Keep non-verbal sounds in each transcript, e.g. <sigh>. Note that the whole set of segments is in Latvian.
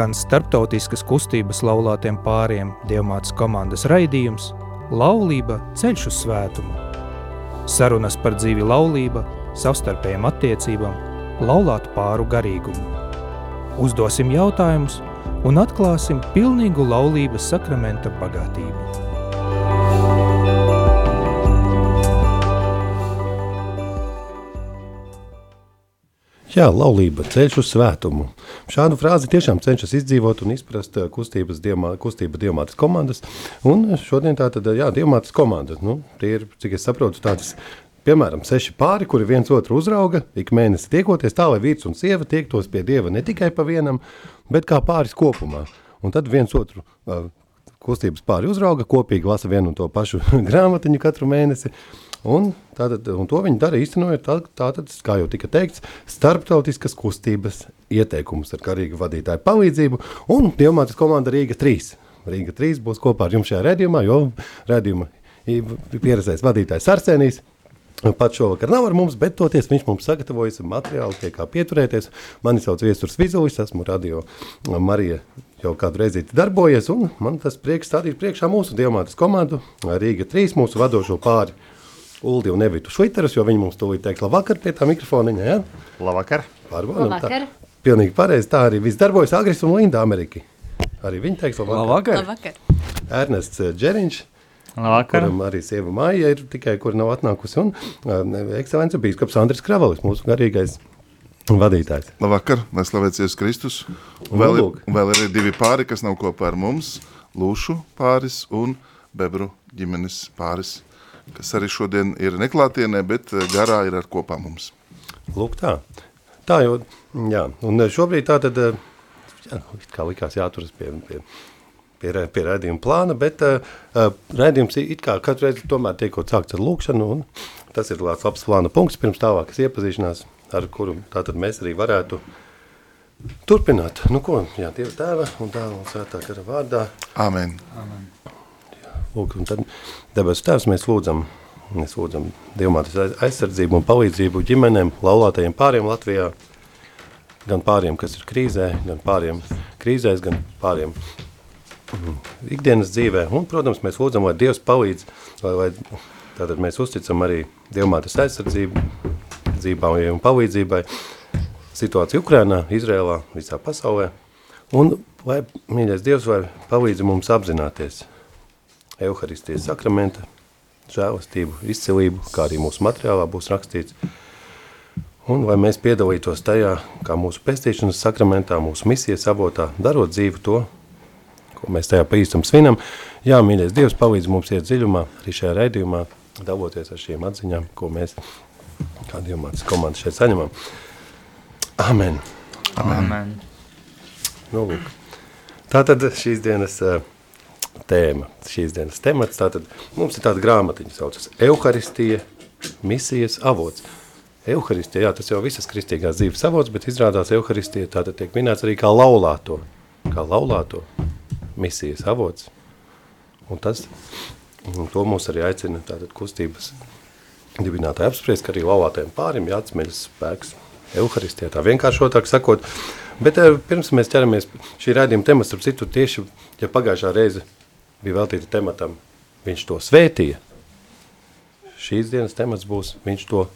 skan starptautiskas kustības laulātiem pāriem Dievmātes komandas raidījums Laulība ceļš uz svētumu. Sarunas par dzīvi laulība, savstarpējām attiecībām, laulātu pāru garīgumu. Uzdosim jautājumus un atklāsim pilnīgu laulības sakramenta bagātību. Jā, laulība, ceļš uz svētumu. Šādu frāzi tiešām cenšas izdzīvot un izprast eh, kustības diemā, kustība diamātas komandas. Un šodien tā tad, jā, diamātas komanda. Nu, tie ir, cik es saprotu, tādas, piemēram, seši pāri, kuri viens otru uzrauga, ik mēnesi tiekoties tā, lai vīrs un sieva tiektos pie Dieva ne tikai pa vienam, bet kā pāris kopumā. Un tad viens otru uh, kustības pāri uzrauga, kopīgi lasa vienu un to pašu <laughs> grāmatiņu katru mēnesi. Un, tātad, un to viņi dara īstenojot tā, tātad, kā jau tika teikts, starptautiskas kustības ieteikumus ar karīgu vadītāju palīdzību un Dievmātes komanda Rīga 3. Rīga 3 būs kopā ar jums šajā redzījumā, jo redzījuma pieredzējis vadītājs Arsenijs. Pat šovakar nav ar mums, bet toties viņš mums sagatavojas materiālu, pie kā pieturēties. Mani sauc Viesturs Vizulis, esmu radio Marija jau kādu reizi darbojies, un man tas prieks stādīt priekšā mūsu Dievmātes komandu Rīga 3, mūsu vadošo pāri Uldi un Evitu Šviterus, jo viņi mums tūlīt teiks labvakar pie tā mikrofoniņa, ja? Labvakar. Pārbaudam, Labvakar. tā. Pilnīgi pareizi, tā arī viss darbojas Agris un Linda Ameriki. Arī viņi teiks labvakar. Labvakar! Labvakar. Ernests eh, Džeriņš, Labvakar. kuram arī sieva Māja ir tikai, kur nav atnākusi, un uh, ekscelence bīskaps Andris Kravalis, mūsu garīgais vadītājs. Labvakar, lai slavēts Jēzus Kristus. Un Vēl, ir- vēl ir arī divi pāri, kas nav kopā ar mums. Lūšu pāris un Bebru ģimenes pāris, kas arī šodien ir neklātienē, bet eh, garā ir ar kopā mums. Lūk tā. Tā jau, jā, un eh, šobrīd tā tad, eh, jā, kā likās jāturas pie, pie, pie, pie rēdījuma plāna, bet uh, rēdījums it kā katru reizi tomēr tiekot sākts ar lūkšanu, un tas ir labs labs plāna punkts pirms tālākas iepazīšanās, ar kuru tātad mēs arī varētu turpināt. Nu ko, jā, Dieva tēva un dēla un svētā gara vārdā. Āmen. Lūk, un tad debesu tēvs mēs lūdzam, mēs lūdzam Dievmātes aiz- aizsardzību un palīdzību ģimenēm, laulātajiem pāriem Latvijā, gan pāriem, kas ir krīzē, gan pāriem krīzēs, gan pāriem mm, ikdienas dzīvē. Un, protams, mēs lūdzam, lai Dievs palīdz, lai, lai tātad mēs uzticam arī Dievmātes aizsardzību, dzīvībai un palīdzībai situāciju Ukrainā, Izrēlā, visā pasaulē. Un, lai mīļais Dievs, vai palīdzi mums apzināties Euharistijas sakramenta, žēlastību, izcilību, kā arī mūsu materiālā būs rakstīts. Un lai mēs piedalītos tajā, kā mūsu pestīšanas sakramentā, mūsu misijas avotā, darot dzīvi to, ko mēs tajā paīstam svinam. Jā, mīļais Dievs palīdz mums iet dziļumā, arī šajā raidījumā, daloties ar šīm atziņām, ko mēs, kā Dievmātas komanda šeit saņemam. Amen. Amen. Nu, lūk. Tātad šīs dienas uh, tēma, šīs dienas temats, tātad mums ir tāda grāmatiņa saucas Euharistija, misijas avots. Euharistija, jā, tas jau visas kristīgās dzīves avots, bet izrādās Euharistija tātad tiek minēts arī kā laulāto, kā laulāto misijas avots. Un tas, un to mums arī aicina tātad kustības dibinātāji apspriest, ka arī laulātajiem pārim jāatceļas spēks Euharistijā, tā vienkāršotāk sakot. Bet eh, pirms mēs ķeramies šī rādījuma temats, starp citu, tieši, ja pagājušā reize bija veltīta tematam, viņš to svētīja, šīs dienas temats būs, viņš to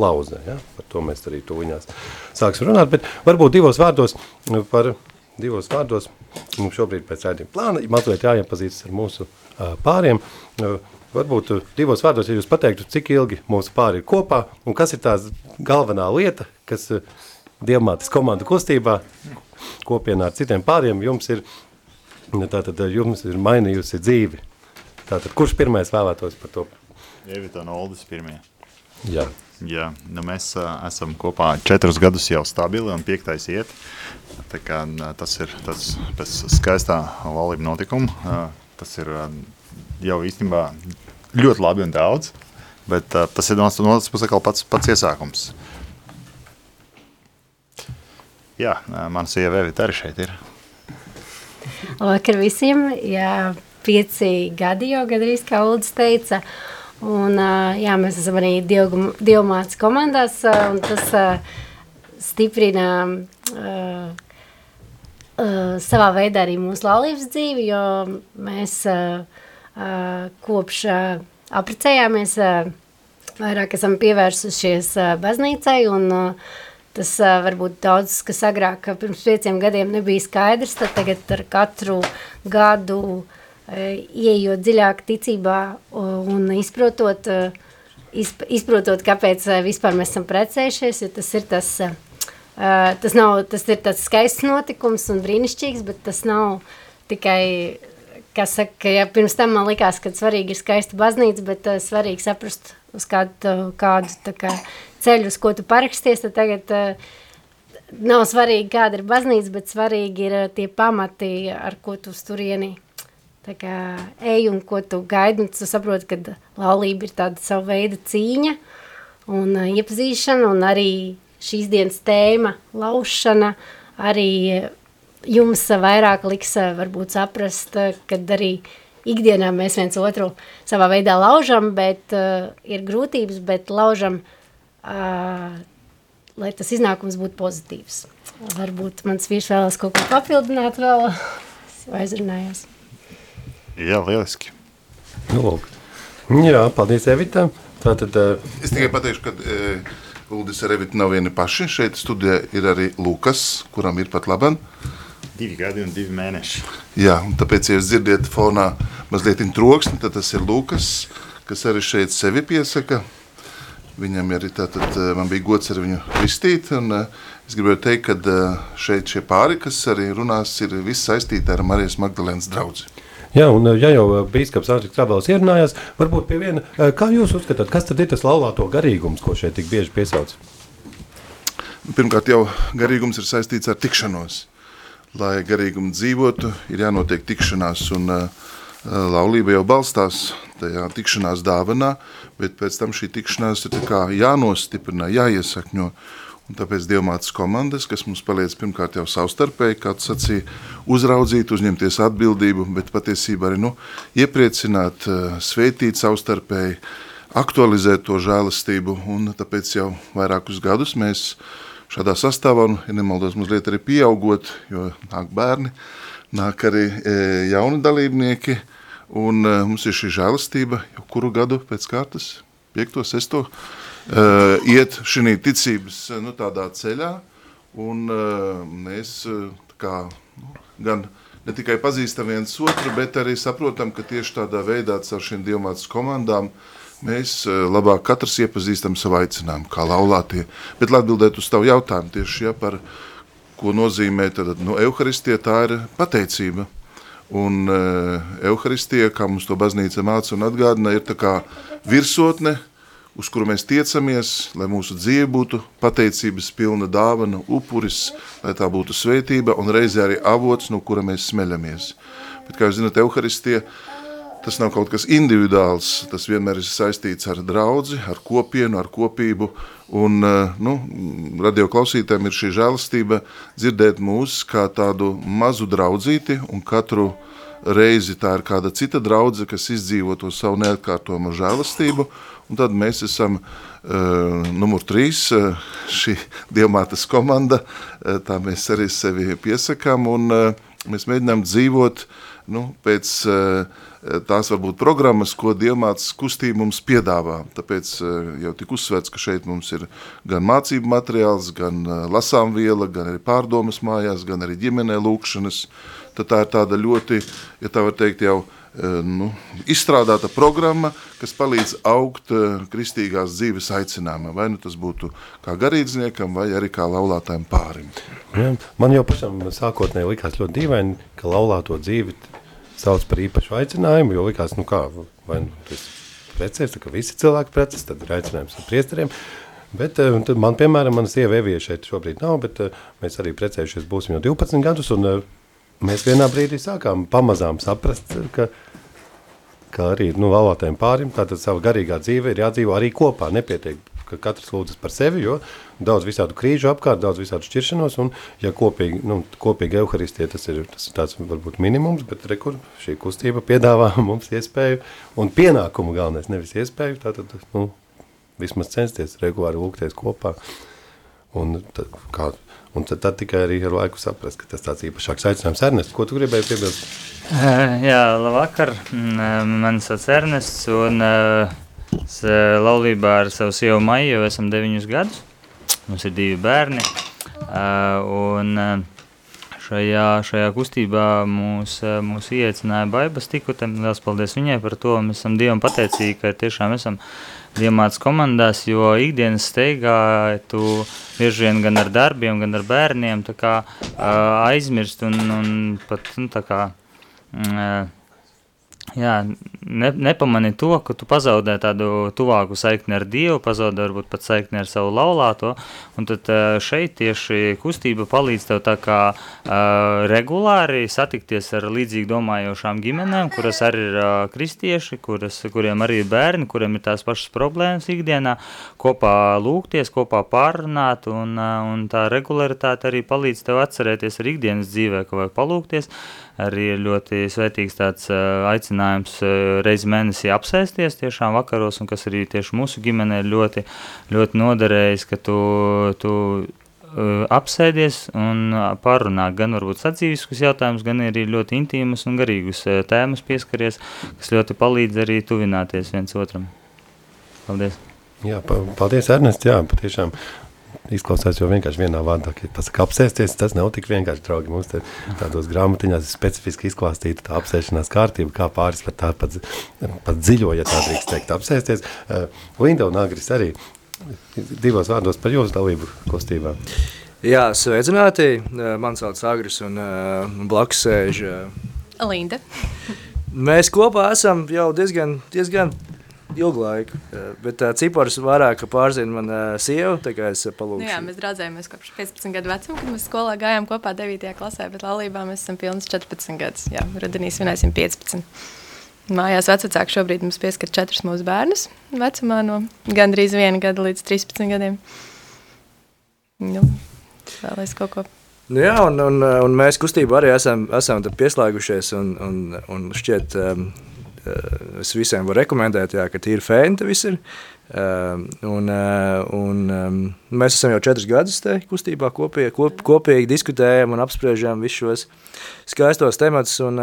lauzē, ja? par to mēs arī tuviņās sāksim runāt, bet varbūt divos vārdos par divos vārdos, mums šobrīd pēc rādījuma plāna, mazliet jāiepazīstas ar mūsu uh, pāriem, uh, Varbūt divos vārdos, ja jūs pateiktu, cik ilgi mūsu pāri ir kopā un kas ir tās galvenā lieta, kas uh, Dievmātes komandu kustībā kopienā ar citiem pāriem jums ir, nu, tātad uh, jums ir mainījusi dzīvi. Tātad, kurš pirmais vēlētos par to? Evita un Oldis pirmie. Jā. Jā, nu mēs uh, esam kopā četrus gadus jau stabili un piektais iet. Tā kā uh, tas ir tas pēc skaistā laulība notikuma. Uh, tas ir uh, jau īstenībā ļoti labi un daudz, bet uh, tas ir no otras puses pats, pats iesākums. Jā, uh, mana sieva Evita arī šeit ir. Labvakar visiem. Jā, pieci gadi jau gandrīz, kā Uldis teica. Un, jā, mēs esam arī Dievmātes komandās, un tas stiprina ā, uh, savā veidā arī mūsu laulības dzīvi, jo mēs uh, uh, kopš uh, aprecējāmies, uh, vairāk esam pievērsušies uh, baznīcai un uh, tas uh, varbūt daudz, kas agrāk pirms pieciem gadiem nebija skaidrs, tad tagad ar katru gadu uh, ieejot dziļāk ticībā un izprotot, izp, izprotot, kāpēc vispār mēs esam precējušies, jo tas ir tas, tas nav, tas ir tas skaists notikums un brīnišķīgs, bet tas nav tikai, kā saka, ja pirms tam man likās, ka svarīgi ir skaista baznīca, bet uh, svarīgi saprast, uz kādu, kādu kā, ceļu, uz ko tu paraksties, tad tagad uh, nav svarīgi, kāda ir baznīca, bet svarīgi ir uh, tie pamati, ar ko tu turieni kā ej un ko tu gaidi, un tu saproti, ka laulība ir tāda savu veidu cīņa un uh, iepazīšana, un arī šīs dienas tēma laušana arī jums vairāk liks varbūt saprast, kad arī ikdienā mēs viens otru savā veidā laužam, bet uh, ir grūtības, bet laužam, uh, lai tas iznākums būtu pozitīvs. Varbūt mans vīrs vēlas kaut ko papildināt vēl, aizrunājos. Jā, lieliski. Nu, lūk. Jā, paldies Evitam. Tātad, uh, es tikai pateikšu, ka uh, Uldis ar Evitu nav vieni paši. Šeit studijā ir arī Lukas, kuram ir pat laban. Divi gadi un divi mēneši. Jā, un tāpēc, ja jūs dzirdiet fonā mazliet troksni, tad tas ir Lukas, kas arī šeit sevi piesaka. Viņam arī tātad, man bija gods ar viņu vistīt, un es gribēju teikt, ka šeit šie pāri, kas arī runās, ir viss saistīti ar Marijas Magdalēnas draudzi. Jā, un ja jau bīskaps Āģis Krabels ierunājās, varbūt pie viena, kā jūs uzskatāt, kas tad ir tas laulāto garīgums, ko šeit tik bieži piesauc? Pirmkārt jau garīgums ir saistīts ar tikšanos. Lai garīgumu dzīvotu, ir jānotiek tikšanās, un uh, laulība jau balstās tajā tikšanās dāvanā, bet pēc tam šī tikšanās ir jānostiprina, jāiesakņo. Un tāpēc dievmātes komandas, kas mums paliec pirmkārt jau savstarpēji, kā tu sacīja, uzraudzīt, uzņemties atbildību, bet patiesībā arī nu, iepriecināt, eh, sveitīt savstarpēji, aktualizēt to žēlastību. Un tāpēc jau vairākus gadus mēs šādā sastāvā, un, ja nemaldos, mazliet arī pieaugot, jo nāk bērni, nāk arī e, jauni dalībnieki, un e, mums ir šī žēlastība jau kuru gadu pēc kārtas, piekto, sesto, uh, iet šī ticības nu, tādā ceļā, un uh, mēs kā, nu, gan ne tikai pazīstam viens otru, bet arī saprotam, ka tieši tādā veidā ar šīm dievmātas komandām mēs labāk katrs iepazīstam savu aicinājumu, kā laulātie. Bet, lai atbildētu uz tavu jautājumu tieši ja, par ko nozīmē tad, nu, Euharistie, tā ir pateicība. Un uh, Euharistie, kā mums to baznīca māca un atgādina, ir tā kā virsotne, uh, uz kuru mēs tiecamies, lai mūsu dzīve būtu pateicības pilna dāvana, upuris, lai tā būtu svētība un reizē arī avots, no kura mēs smeļamies. Bet, kā jūs zināt, Euharistie, tas nav kaut kas individuāls, tas vienmēr ir saistīts ar draudzi, ar kopienu, ar kopību, un, eh, nu, radio klausītājiem ir šī žēlastība dzirdēt mūs kā tādu mazu draudzīti, un katru reizi tā ir kāda cita draudze, kas izdzīvo to savu neatkārtojumu žēlastību, Un tad mēs esam uh, numur trīs, uh, šī dievmātes komanda, uh, tā mēs arī sevi piesakām, un uh, mēs mēģinām dzīvot nu, pēc uh, tās varbūt programmas, ko dievmātes kustība mums piedāvā. Tāpēc uh, jau tik uzsvērts, ka šeit mums ir gan mācību materiāls, gan uh, lasāmviela, gan arī pārdomas mājās, gan arī ģimenē lūkšanas. Tad tā ir tāda ļoti, ja tā var teikt, jau Eh, nu, izstrādāta programma, kas palīdz augt eh, kristīgās dzīves aicinājumam. Vai nu tas būtu kā garīdzniekam, vai arī kā laulātājiem pārim. Ja, man jau pašam sākotnēji likās ļoti dīvaini, ka laulāto dzīvi sauc par īpašu aicinājumu, jo likās, nu kā, vai nu tas precies, ka visi cilvēki preces, tad ir aicinājums ar priesteriem. Bet uh, man, piemēram, mana sieva Evija šeit šobrīd nav, bet uh, mēs arī precējušies būsim jau 12 gadus, un mēs vienā brīdī sākām pamazām saprast, ka, ka arī nu, laulātajiem pārim tātad sava garīgā dzīve ir jādzīvo arī kopā, nepietiek, ka katrs lūdzas par sevi, jo daudz visādu krīžu apkārt, daudz visādu šķiršanos, un ja kopīgi, nu, kopīgi euharistie, tas ir, tas ir tāds varbūt minimums, bet rekur šī kustība piedāvā <laughs> mums iespēju, un pienākumu galvenais, nevis iespēju, tātad, nu, vismaz censties regulāri lūgties kopā. Un, tad, kā, un tad, tad tikai arī ar laiku saprast, ka tas tāds īpašāks aicinājums. Ernest, ko tu gribēji piebilst? <laughs> Jā, labvakar. Mm, mani sauc Ernests, un uh, es uh, laulībā ar savu sievu Maiju jau esam deviņus gadus. Mums ir divi bērni. Uh, un, šajā, šajā kustībā mūs, mūs ieteicināja Baibas tikute. Lielas paldies viņai par to. Mēs esam Dievam pateicīgi, ka tiešām esam diemāts komandās, jo ikdienas steigā tu bieži vien gan ar darbiem, gan ar bērniem kā aizmirst un, un pat, nu, tā kā, mm, jā, ne, nepamani to, ka tu pazaudē tādu tuvāku saikni ar Dievu, pazaudē varbūt pat saikni ar savu laulāto, un tad šeit tieši kustība palīdz tev tā kā uh, regulāri satikties ar līdzīgi domājošām ģimenēm, kuras arī ir uh, kristieši, kuras, kuriem arī ir bērni, kuriem ir tās pašas problēmas ikdienā, kopā lūgties, kopā pārrunāt, un, uh, un tā regularitāte arī palīdz tev atcerēties ar ikdienas dzīvē, ka vajag palūgties, uh, arī ir ļoti svētīgs tāds aicinājums reizi mēnesī apsēsties tiešām vakaros, un kas arī tieši mūsu ģimenē ļoti, ļoti noderējis, ka tu, tu apsēdies un parunā gan varbūt sadzīviskus jautājumus, gan arī ļoti intīmas un garīgus tēmas pieskaries, kas ļoti palīdz arī tuvināties viens otram. Paldies! Jā, paldies, Ernest. Jā, patiešām izklausās jau vienkārši vienā vārdā, ka pasaka apsēsties, tas nav tik vienkārši, draugi. Mums te tādos grāmatiņās ir specifiski izklāstīta tā apsēšanās kārtība, kā pāris pat tā pat, pat dziļo, ja tā drīkst teikt, apsēsties. Uh, Linda un Agris arī divos vārdos par jūsu dalību kustībā. Jā, sveicināti. Uh, man sauc Agris un uh, blakus sēž uh, Linda. Mēs kopā esam jau diezgan, diezgan ilgu laiku. Bet uh, cipars vairāk pārzina man sieva, tā kā es palūkšu. Nu jā, mēs draudzējamies kopš 15 gadu vecuma, kad mēs skolā gājām kopā 9. klasē, bet laulībā mēs esam pilns 14 gadus. Jā, rudenī svinēsim 15. Mājās vecāki šobrīd mums pieskat četrus mūsu bērnus vecumā no gandrīz viena gada līdz 13 gadiem. Nu, vēl es kaut ko Nu jā, un, un, un mēs kustībā arī esam, esam pieslēgušies un, un, un šķiet um, es visiem varu rekomendēt, jā, ka tīri fēni viss ir. Uh, un, uh, un, mēs esam jau četrus gadus te kustībā kopīgi, kop, kopīgi diskutējam un apspriežam visus šos skaistos tematus. Un,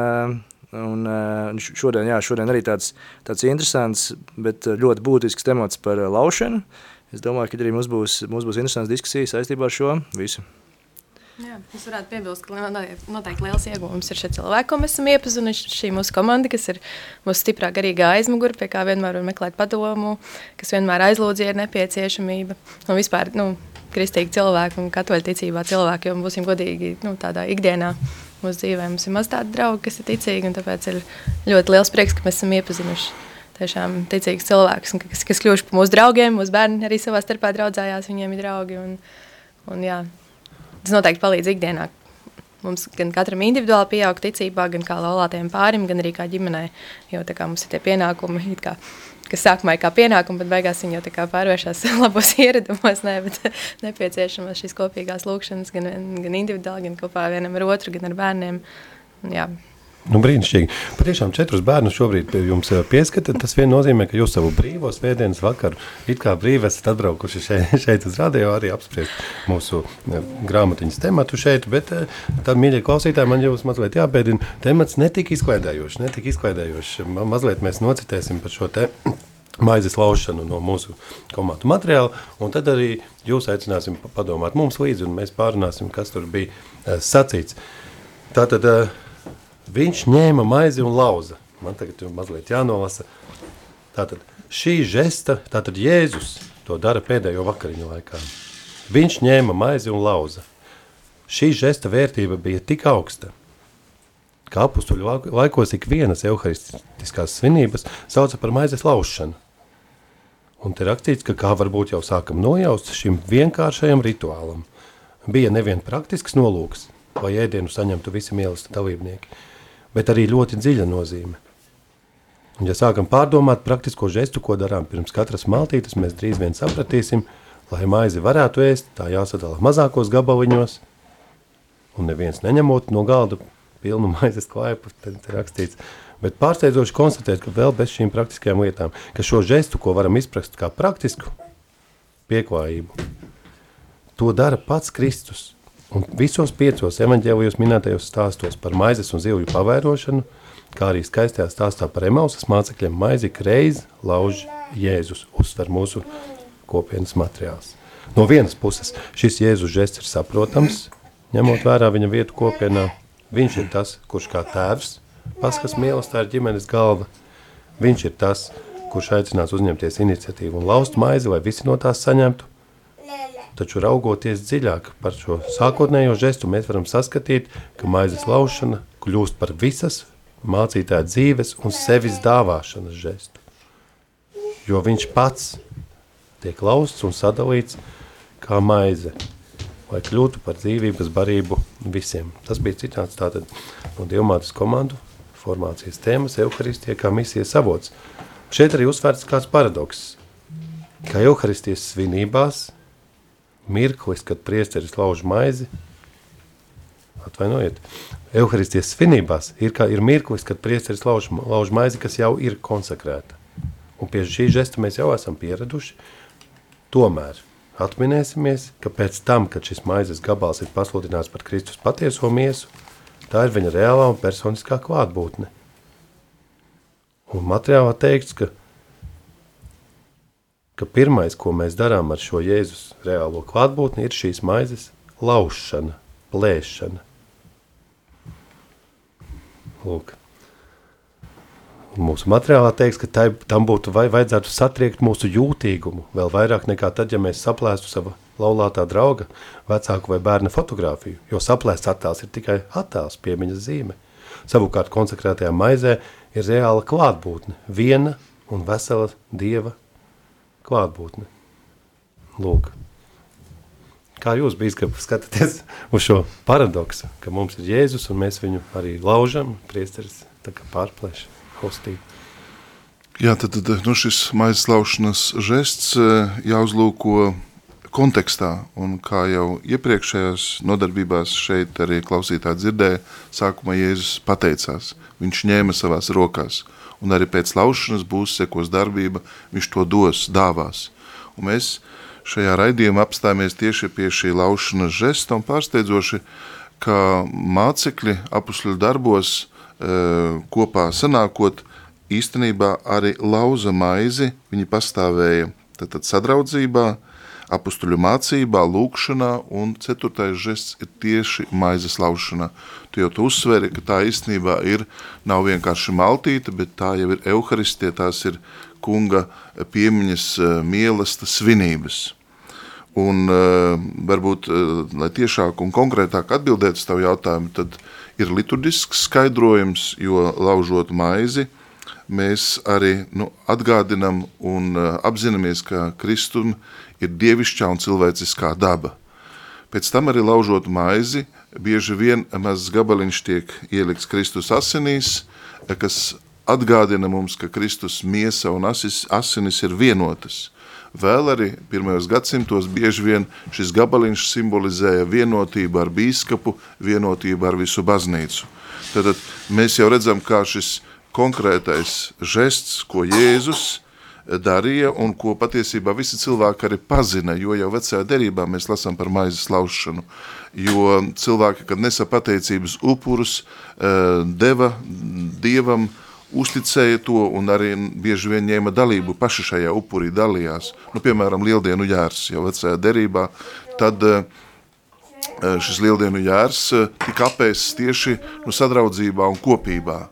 un, šodien, jā, šodien arī tāds, tāds interesants, bet ļoti būtisks temats par laušanu. Es domāju, ka arī mums būs, mums būs interesants diskusijas saistībā ar šo visu. Jā, es varētu piebilst, ka noteikti liels iegūms ir šie cilvēki, ko mēs esam iepazinuši. Šī mūsu komanda, kas ir mūsu stiprā garīgā aizmugure, pie kā vienmēr var meklēt padomu, kas vienmēr aizlūdz, ja ir nepieciešamība. Un vispār, nu, kristīgi cilvēki un katoļu ticībā cilvēki, jo būsim godīgi nu, tādā ikdienā mūsu dzīvē. Mums ir maz tādi draugi, kas ir ticīgi, un tāpēc ir ļoti liels prieks, ka mēs esam iepazinuši tiešām ticīgs cilvēks, kas, kas kļuvuši par mūsu draugiem. Mūsu bērni arī savā starpā draudzējās, viņiem ir draugi. Un, un jā, Tas noteikti palīdz ikdienā. Mums gan katram individuāli pieaug ticībā, gan kā laulātajiem pārim, gan arī kā ģimenei. Jo kā, mums ir tie pienākumi, kā, kas sākumā ir kā pienākumi, bet beigās viņi jau pārvēršas <laughs> labos ieradumos. Ne, bet <laughs> nepieciešamas šīs kopīgās lūkšanas gan, gan individuāli, gan kopā vienam ar otru, gan ar bērniem. Jā, Nu, brīnišķīgi. Patiešām četrus bērnus šobrīd pie jums eh, pieskata. Tas vien nozīmē, ka jūs savu brīvo svētdienas vakaru it kā brīvi esat atbraukuši šeit, <laughs> šeit uz radio arī apspriest mūsu eh, grāmatiņas tematu šeit, bet eh, tad, mīļie klausītāji, man jūs mazliet jābēdina, temats netika izklaidējošs, netika izklaidējošs. Mazliet mēs nocitēsim par šo te <clears throat> maizes laušanu no mūsu komandu materiāla, un tad arī jūs aicināsim padomāt mums līdzi, un mēs pārunāsim, kas tur bija sacīts. Tātad, uh, Viņš ņēma maizi un lauza. Man tagad ir mazliet jānolasa. Tātad šī žesta, tātad Jēzus to dara pēdējo vakariņu laikā. Viņš ņēma maizi un lauza. Šī žesta vērtība bija tik augsta, ka apustuļu laikos ik vienas euharistiskās svinības sauca par maizes laušanu. Un te rakstīts, ka kā varbūt jau sākam nojaust šim vienkāršajam rituālam, bija nevien praktisks nolūks, lai ēdienu saņemtu visi mīlesti dalībnieki, bet arī ļoti dziļa nozīme. Un, ja sākam pārdomāt praktisko žestu, ko darām pirms katras maltītes, mēs drīz vien sapratīsim, lai maizi varētu ēst, tā jāsadala mazākos gabaliņos, un neviens neņemot no galda pilnu <laughs> maizes klaipu, tad ir rakstīts. Bet pārsteidzoši konstatēt, ka vēl bez šīm praktiskajām lietām, ka šo žestu, ko varam izprast kā praktisku pieklājību, to dara pats Kristus. Un visos piecos evaņģēlijos minētajos stāstos par maizes un zivju pavērošanu, kā arī skaistajā stāstā par Emausas mācekļiem maizi reiz lauž Jēzus, uztver mūsu kopienas materiāls. No vienas puses šis Jēzus žests ir saprotams, ņemot vērā viņa vietu kopienā. Viņš ir tas, kurš kā tēvs, paskas mīlestā ir ģimenes galva. Viņš ir tas, kurš aicinās uzņemties iniciatīvu un laust maizi, lai visi no tās saņemtu. Taču raugoties dziļāk par šo sākotnējo žestu, mēs varam saskatīt, ka maizes laušana kļūst par visas mācītāja dzīves un sevis dāvāšanas žestu. Jo viņš pats tiek lausts un sadalīts kā maize, lai kļūtu par dzīvības barību visiem. Tas bija citāts tātad no Dievmātes komandu formācijas tēmas Euharistie kā misijas avots. Šeit arī uzsvērts kāds paradoks, ka Euharistijas svinībās mirklis, kad priesteris lauž maizi, atvainojiet, Euharistijas svinībās ir, kā, ir mirklis, kad priesteris lauž, lauž maizi, kas jau ir konsekrēta. Un pie šī žesta mēs jau esam pieraduši. Tomēr atminēsimies, ka pēc tam, kad šis maizes gabals ir pasludināts par Kristus patieso miesu, tā ir viņa reālā un personiskā klātbūtne. Un materiālā teikts, ka, ka pirmais, ko mēs darām ar šo Jēzus reālo klātbūtni, ir šīs maizes laušana, plēšana. Lūk. Mūsu materiālā teiks, ka tai, tam būtu vai, vajadzētu satriekt mūsu jūtīgumu vēl vairāk nekā tad, ja mēs saplēstu savu laulātā drauga vecāku vai bērna fotografiju, jo saplēsts attēls ir tikai attēls, piemiņas zīme. Savukārt konsekrētajā maizē ir reāla klātbūtne, viena un vesela dieva klātbūtne. Lūk. Kā jūs, bīskap, skatāties uz šo paradoksu, ka mums ir Jēzus un mēs viņu arī laužam, priesteris tā kā pārplēš hostī. Jā, tad, tad nu, šis maizes laušanas žests eh, jāuzlūko kontekstā, un kā jau iepriekšējās nodarbībās šeit arī klausītāji dzirdēja, sākumā Jēzus pateicās, viņš ņēma savās rokās, un arī pēc laušanas būs sekos darbība, viņš to dos, dāvās. Un mēs šajā raidījumā apstājamies tieši pie šī laušanas žesta un pārsteidzoši, ka mācekļi apusļu darbos e, kopā sanākot, īstenībā arī lauza maizi, viņi pastāvēja tad, tad sadraudzībā, apustuļu mācībā, lūkšanā, un ceturtais žests ir tieši maizes laušanā. Tu jau tu uzsveri, ka tā īstenībā ir, nav vienkārši maltīte, bet tā jau ir euharistie, tās ir kunga piemiņas eh, mielasta svinības. Un uh, varbūt, uh, lai tiešāk un konkrētāk atbildētu uz tavu jautājumu, tad ir liturgisks skaidrojums, jo laužot maizi, mēs arī nu, atgādinam un apzināmies, ka Kristum ir dievišķā un cilvēciskā daba. Pēc tam arī laužot maizi, bieži vien mazs gabaliņš tiek ielikts Kristus asinīs, kas atgādina mums, ka Kristus miesa un asis, asinis ir vienotas. Vēl arī pirmajos gadsimtos bieži vien šis gabaliņš simbolizēja vienotību ar bīskapu, vienotību ar visu baznīcu. Tad mēs jau redzam, kā šis konkrētais žests, ko Jēzus darīja un ko patiesībā visi cilvēki arī pazina, jo jau vecajā derībā mēs lasām par maizes laušanu, jo cilvēki, kad nesa pateicības upurus, eh, deva Dievam, uzticēja to un arī bieži vien ņēma dalību paši šajā upurī dalījās. Nu, piemēram, lieldienu jārs jau vecajā derībā, tad eh, šis lieldienu jārs eh, tika apēsts tieši nu, sadraudzībā un kopībā.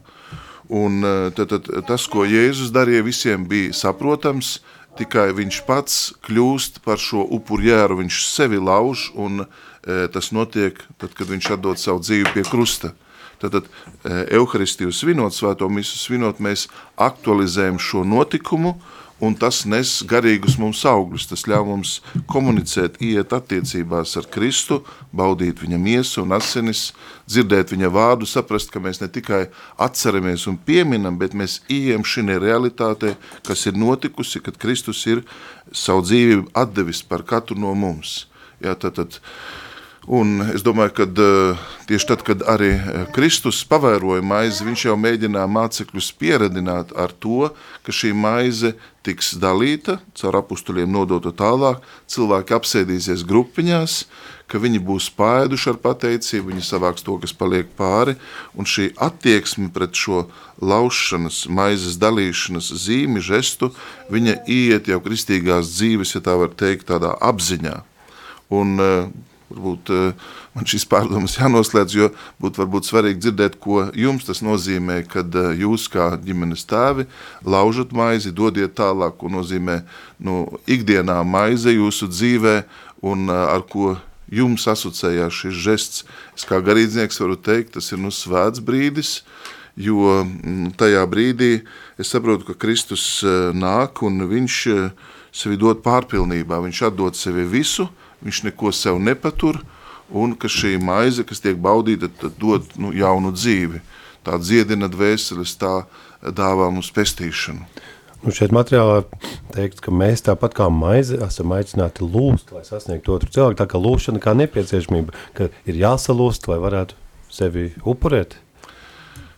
Un eh, tad, tad, tas, ko Jēzus darīja, visiem bija saprotams, tikai viņš pats kļūst par šo upurjēru, viņš sevi lauž, un e, tas notiek tad, kad viņš atdod savu dzīvi pie krusta. Tad, tad e, Euharistiju svinot, svēto misu svinot, mēs aktualizējam šo notikumu, un tas nes garīgus mums augļus. Tas ļauj mums komunicēt, iet attiecībās ar Kristu, baudīt viņa miesu un asinis, dzirdēt viņa vārdu, saprast, ka mēs ne tikai atceramies un pieminam, bet mēs ieejam šī realitātē, kas ir notikusi, kad Kristus ir savu dzīvību atdevis par katru no mums. Jā, tad, tad, Un es domāju, ka tieši tad, kad arī Kristus pavēroja maizi, viņš jau mēģināja mācekļus pieredināt ar to, ka šī maize tiks dalīta, caur apustuļiem nodota tālāk, cilvēki apsēdīsies grupiņās, ka viņi būs pāēduši ar pateicību, viņi savāks to, kas paliek pāri, un šī attieksme pret šo laušanas, maizes dalīšanas zīmi, žestu, viņa iet jau kristīgās dzīves, ja tā var teikt, tādā apziņā. Un varbūt man šīs pārdomas <laughs> jānoslēdz, jo būtu varbūt svarīgi dzirdēt, ko jums tas nozīmē, kad jūs kā ģimenes tēvi laužat maizi, dodiet tālāk, ko nozīmē nu, ikdienā maize jūsu dzīvē un ar ko jums asociējās šis žests. Es kā garīdznieks varu teikt, tas ir nu svēts brīdis, jo mm, tajā brīdī es saprotu, ka Kristus nāk un viņš sevi dod pārpilnībā, viņš atdod sevi visu, viņš neko sev nepatur, un ka šī maize, kas tiek baudīta, tad dod nu, jaunu dzīvi. Tā dziedina dvēseles, tā dāvā mums pestīšanu. Nu šeit materiālā teikts, ka mēs tāpat kā maize esam aicināti lūst, lai sasniegtu otru cilvēku. Tā kā lūšana kā nepieciešamība, ka ir jāsalūst, lai varētu sevi upurēt.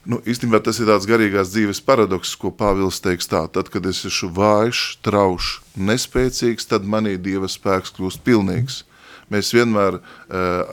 Nu, īstenībā tas ir tāds garīgās dzīves paradoks, ko Pāvils teiks tā. Tad, kad es esmu vājš, traušs, nespēcīgs, tad manī Dieva spēks kļūst pilnīgs. Mēs vienmēr uh,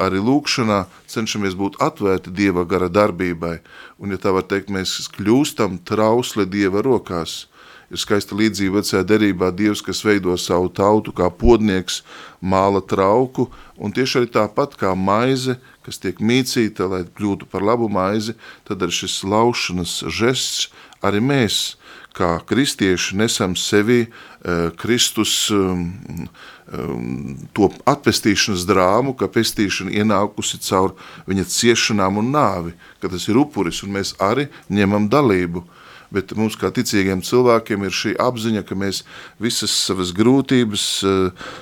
arī lūkšanā cenšamies būt atvērti Dieva gara darbībai. Un, ja tā var teikt, mēs kļūstam trausli Dieva rokās. Ir skaista līdzība vecajā derībā Dievs, kas veido savu tautu kā podnieks, māla trauku, un tieši arī tāpat kā maize, kas tiek mīcīta, lai kļūtu par labu maizi, tad ar šis laušanas žests arī mēs, kā kristieši, nesam sevi uh, Kristus um, um, to atpestīšanas drāmu, ka pestīšana ienākusi caur viņa ciešanām un nāvi, ka tas ir upuris, un mēs arī ņemam dalību bet mums kā ticīgiem cilvēkiem ir šī apziņa, ka mēs visas savas grūtības,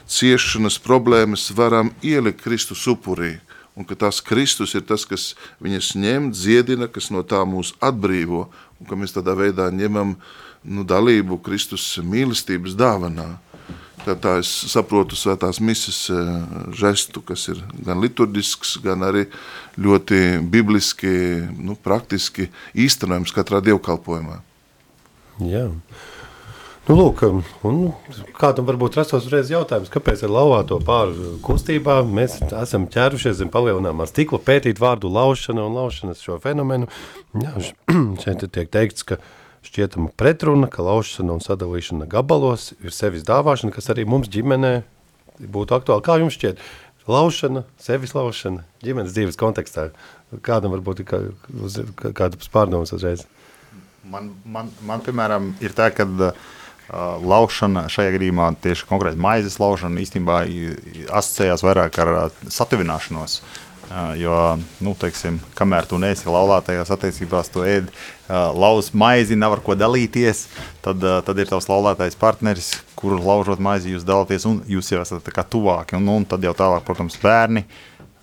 ciešanas, problēmas varam ielikt Kristus upurī. Un ka tas Kristus ir tas, kas viņas ņem, dziedina, kas no tā mūs atbrīvo, un ka mēs tādā veidā ņemam nu, dalību Kristus mīlestības dāvanā. Tā, tā es saprotu svētās misas žestu, kas ir gan liturģisks, gan arī ļoti bibliski, nu, praktiski īstenojams katrā dievkalpojumā. Jā. Nu, lūk, un kādam varbūt rastos uzreiz jautājums, kāpēc ar lauvāto pāru kustībā mēs esam ķērušies zem palielināmā stikla pētīt vārdu laušana un laušanas šo fenomenu. Jā, <clears throat> šeit tiek teikts, ka šķietama pretruna, ka laušana un sadalīšana gabalos ir sevis dāvāšana, kas arī mums ģimenē būtu aktuāli. Kā jums šķiet? Laušana, sevis laušana, ģimenes dzīves kontekstā. Kādam varbūt ir kā, uz, kādas pārdomas uzreiz? Man, man, man, piemēram, ir tā, ka uh, laušana šajā gadījumā tieši konkrēti maizes laušana īstenībā asociējās vairāk ar satuvināšanos. Jo, nu, teiksim, kamēr tu neesi laulātajās attiecībās, tu ēd lauz maizi, nav ar ko dalīties, tad, tad ir tavs laulātais partneris, kuru laužot maizi jūs dalāties, un jūs jau esat tuvāki. Un, un tad jau tālāk, protams, bērni.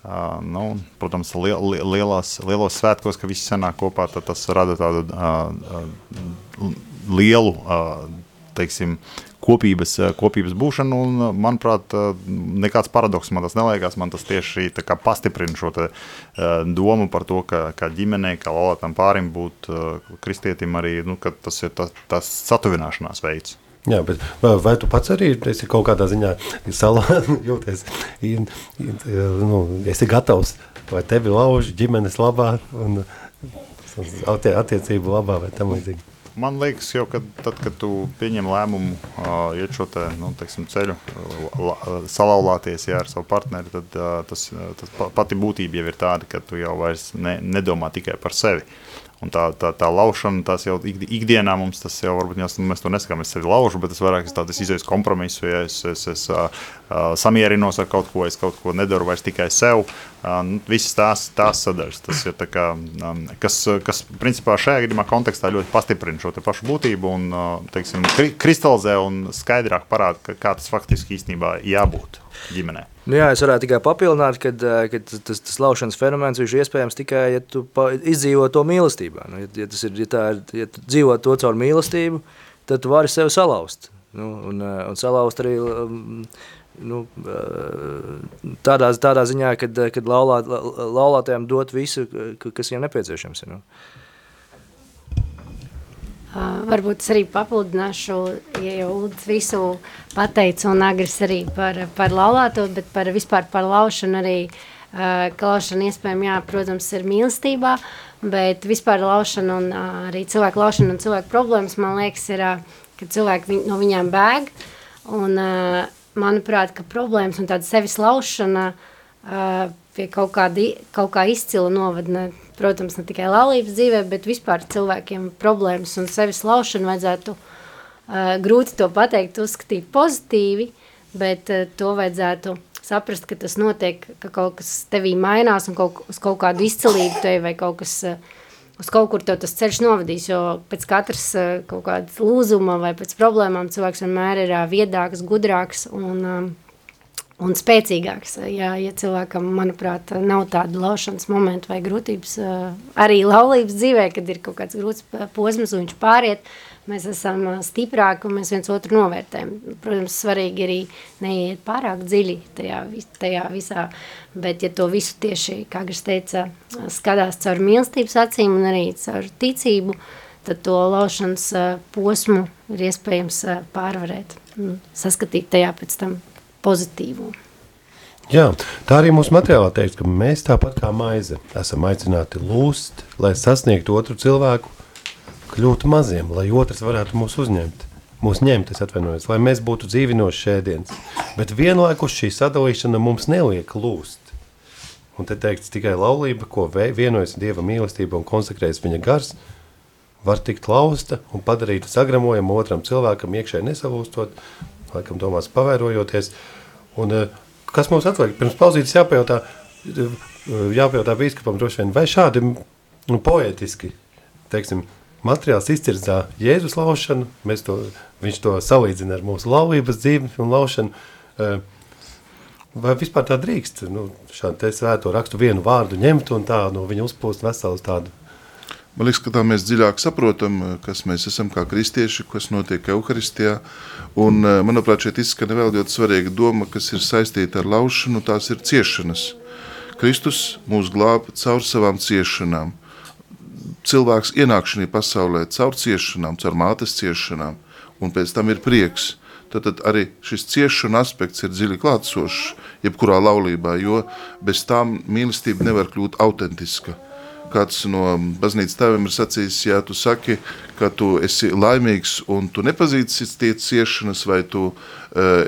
Uh, nu, protams, li li lielos, lielos svētkos, ka visi sanāk kopā, tad tas rada tādu uh, uh, lielu uh, teiksim, kopības, eh, kopības būšanu. Un, eh, manuprāt, eh, nekāds paradoks man tas neliekas. Man tas tieši pastiprina šo te, domu par to, ka kā ģimenei, kā laulātam pārim būt kristietim arī nu, tas ir tas, tas satuvināšanās veids. Jā, bet vai, vai tu pats arī esi kaut kādā ziņā salā, jūties, nu, esi gatavs, vai tevi lauž ģimenes labā un attiecību labā vai tam līdzīgi? Man liekas, jau kad, tad, kad tu pieņem lēmumu uh, iet šo te, nu, teiksim, ceļu, la, salauzties ar savu partneri, tad uh, tas, tas pati būtība jau ir tāda, ka tu jau vairs ne, nedomā tikai par sevi. Un tā, tā, tā laušana, tas jau ikdienā mums tas jau varbūt jās, mēs to nesakām, es sevi laužu, bet es vairāk es tādas izējas kompromisu, ja es, es, es uh, samierinos ar kaut ko, es kaut ko nedaru vairs tikai sev. Uh, nu, visas tās, tās sadaļas, tas ir tā kā, um, kas, kas principā šajā gadījumā kontekstā ļoti pastiprina šo pašu būtību un, uh, teiksim, kri, kristalizē un skaidrāk parāda, kā tas faktiski īstenībā jābūt ģimenei. Nu jā, es varētu tikai papildināt, ka, ka tas, tas laušanas fenomens ir iespējams tikai, ja tu izdzīvo to mīlestībā. Nu, ja, ja, ir, ja, ir, ja tu dzīvo to caur mīlestību, tad tu vari sevi salauzt. Nu, un, un salauzt arī um, nu, tādā, tādā ziņā, kad, kad laulā, laulātajiem dot visu, kas viņiem nepieciešams. Nu. Uh, varbūt es arī papildināšu, ja jau Ulds visu pateica un Agris arī par, par laulāto, bet par vispār par laušanu arī, uh, ka laušana iespējami, jā, protams, ir mīlestībā, bet vispār laušana un uh, arī cilvēku laušana un cilvēku problēmas, man liekas, ir, uh, ka cilvēki viņ, no viņām bēg, un uh, manuprāt, ka problēmas un tāda sevis laušana uh, pie kaut, kādi, kaut kā izcila novadne protams, ne tikai laulības dzīvē, bet vispār cilvēkiem problēmas un sevis laušanu vajadzētu uh, grūti to pateikt, uzskatīt pozitīvi, bet uh, to vajadzētu saprast, ka tas notiek, ka kaut kas tevī mainās un kaut, uz kaut kādu izcilību tevi vai kaut kas, uh, uz kaut kur tas ceļš novadīs, jo pēc katras uh, kaut kādas lūzuma vai pēc problēmām cilvēks vienmēr ir uh, viedāks, gudrāks un um, un spēcīgāks. Ja, ja cilvēkam, manuprāt, nav tāda laušanas momenta vai grūtības, arī laulības dzīvē, kad ir kaut kāds grūts posms un viņš pāriet, mēs esam stiprāki un mēs viens otru novērtējam. Protams, svarīgi arī neiet pārāk dziļi tajā, tajā visā, bet ja to visu tieši, kā Gars teica, skatās caur mīlestības acīm un arī caur ticību, tad to laušanas posmu ir iespējams pārvarēt, saskatīt tajā pēc tam pozitīvo. Jā, tā arī mūsu materiālā teiks, ka mēs tāpat kā maize esam aicināti lūst, lai sasniegtu otru cilvēku, kļūtu maziem, lai otrs varētu mūs uzņemt. Mūs ņemt, es atvainojos, lai mēs būtu dzīvinoši šēdienas. Bet vienlaikus šī sadalīšana mums neliek lūst. Un te teikts tikai laulība, ko vienojas Dieva mīlestība un konsekrējas viņa gars, var tikt lausta un padarīta sagramojumu otram cilvēkam iekšēji nesalūstot, laikam domās pavērojoties. Un, eh, kas mums atliek? Pirms pauzītes jāpajautā, eh, jāpajautā bīskapam droši vien, vai šādi nu, poētiski, teiksim, materiāls izcirdzā Jēzus laušanu, mēs to, viņš to salīdzina ar mūsu laulības dzīvi un laušanu, eh, vai vispār tā drīkst, nu, šādu te svēto rakstu vienu vārdu ņemt un tā no viņa uzpūst veselu tādu Man liekas, ka tā mēs dziļāk saprotam, kas mēs esam kā kristieši, kas notiek Euharistijā. Un, eh, manuprāt, šeit izskan vēl ļoti svarīga doma, kas ir saistīta ar laušanu, tās ir ciešanas. Kristus mūs glāb caur savām ciešanām. Cilvēks ienākšanai pasaulē caur ciešanām, caur mātes ciešanām, un pēc tam ir prieks. Tad arī šis ciešanu aspekts ir dziļi klātsošs jebkurā laulībā, jo bez tām mīlestība nevar kļūt autentiska kāds no baznīcas tēviem ir sacījis, ja tu saki, ka tu esi laimīgs un tu nepazīsti tie ciešanas, vai tu uh,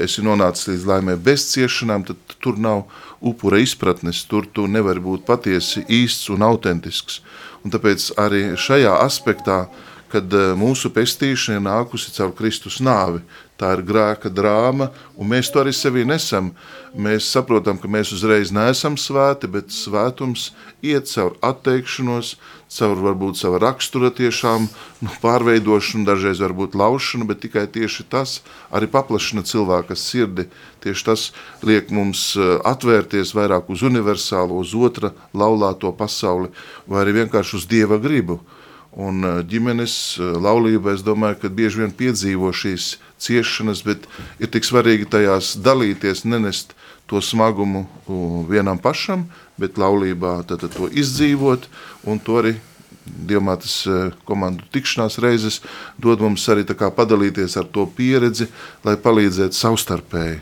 esi nonācis līdz laimē bez ciešanām, tad tur nav upura izpratnes, tur tu nevari būt patiesi īsts un autentisks. Un tāpēc arī šajā aspektā, kad uh, mūsu pestīšana ir nākusi caur Kristus nāvi, tā ir grēka drāma, un mēs to arī sevī nesam. Mēs saprotam, ka mēs uzreiz neesam svēti, bet svētums iet caur atteikšanos, caur varbūt savu rakstura tiešām nu, pārveidošanu, dažreiz varbūt laušanu, bet tikai tieši tas arī paplašina cilvēka sirdi. Tieši tas liek mums eh, atvērties vairāk uz universālo, uz otra laulāto pasauli, vai arī vienkārši uz Dieva gribu. Un eh, ģimenes eh, laulība, es domāju, ka bieži vien piedzīvo šīs ciešanas, bet ir tik svarīgi tajās dalīties, nenest to smagumu vienam pašam, bet laulībā tad, tad to izdzīvot un to arī Dievmātes eh, komandu tikšanās reizes dod mums arī padalīties ar to pieredzi, lai palīdzētu savstarpēji.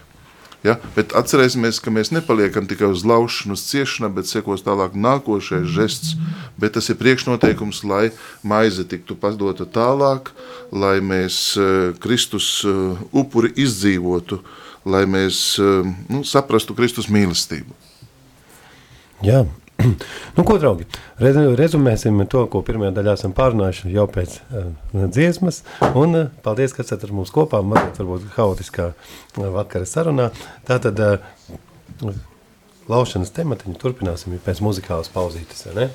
Ja? Bet atcerēsimies, ka mēs nepaliekam tikai uz laušanu, uz ciešanām, bet sekos tālāk nākošais žests. Bet tas ir priekšnoteikums, lai maize tiktu padota tālāk, lai mēs eh, Kristus eh, upuri izdzīvotu, lai mēs eh, nu, saprastu Kristus mīlestību. Jā, nu, ko, draugi, rezumēsim to, ko pirmajā daļā esam pārunājuši jau pēc uh, dziesmas. Un, uh, paldies, ka esat ar mums kopā, mazliet varbūt haotiskā uh, vakara sarunā. Tātad uh, laušanas tematiņu turpināsim pēc muzikālas pauzītes, ne?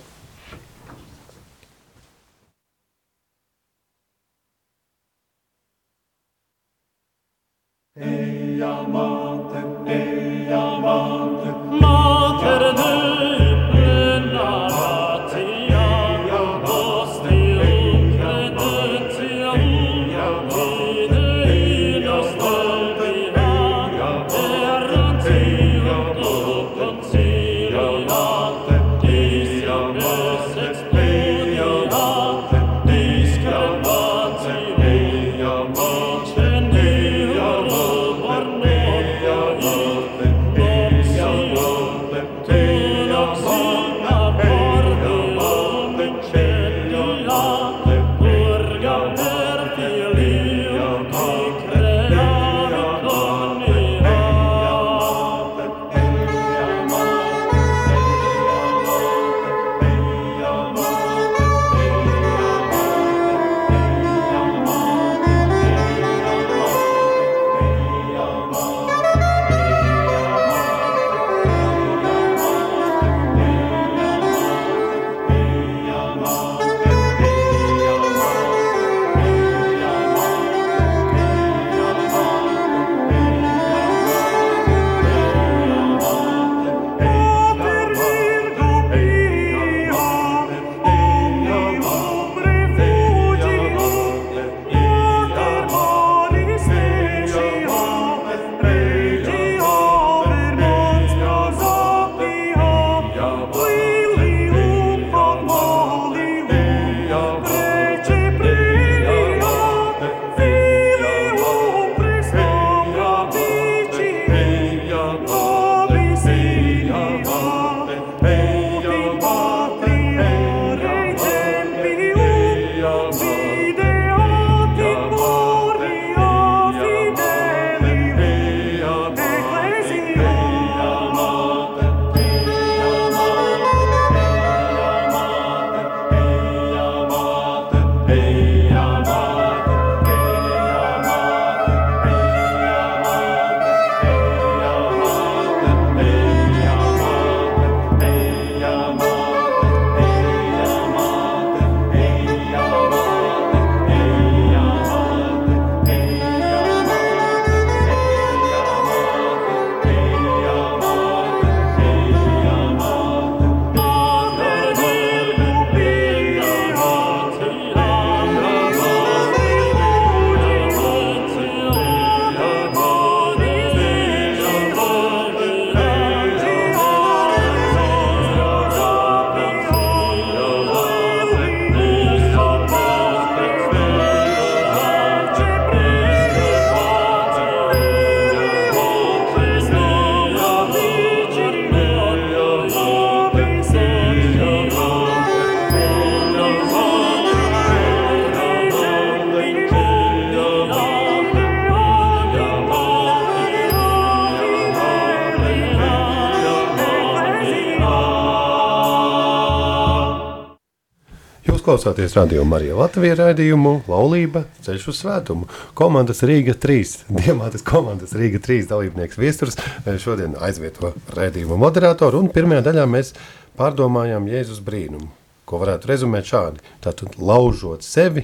Klausāties radio Marija Latvija raidījumu Laulība ceļš uz svētumu. Komandas Rīga 3, Diemātas komandas Rīga 3 dalībnieks viesturs eh, šodien aizvieto raidījumu moderatoru un pirmajā daļā mēs pārdomājām Jēzus brīnumu, ko varētu rezumēt šādi. Tātad laužot sevi,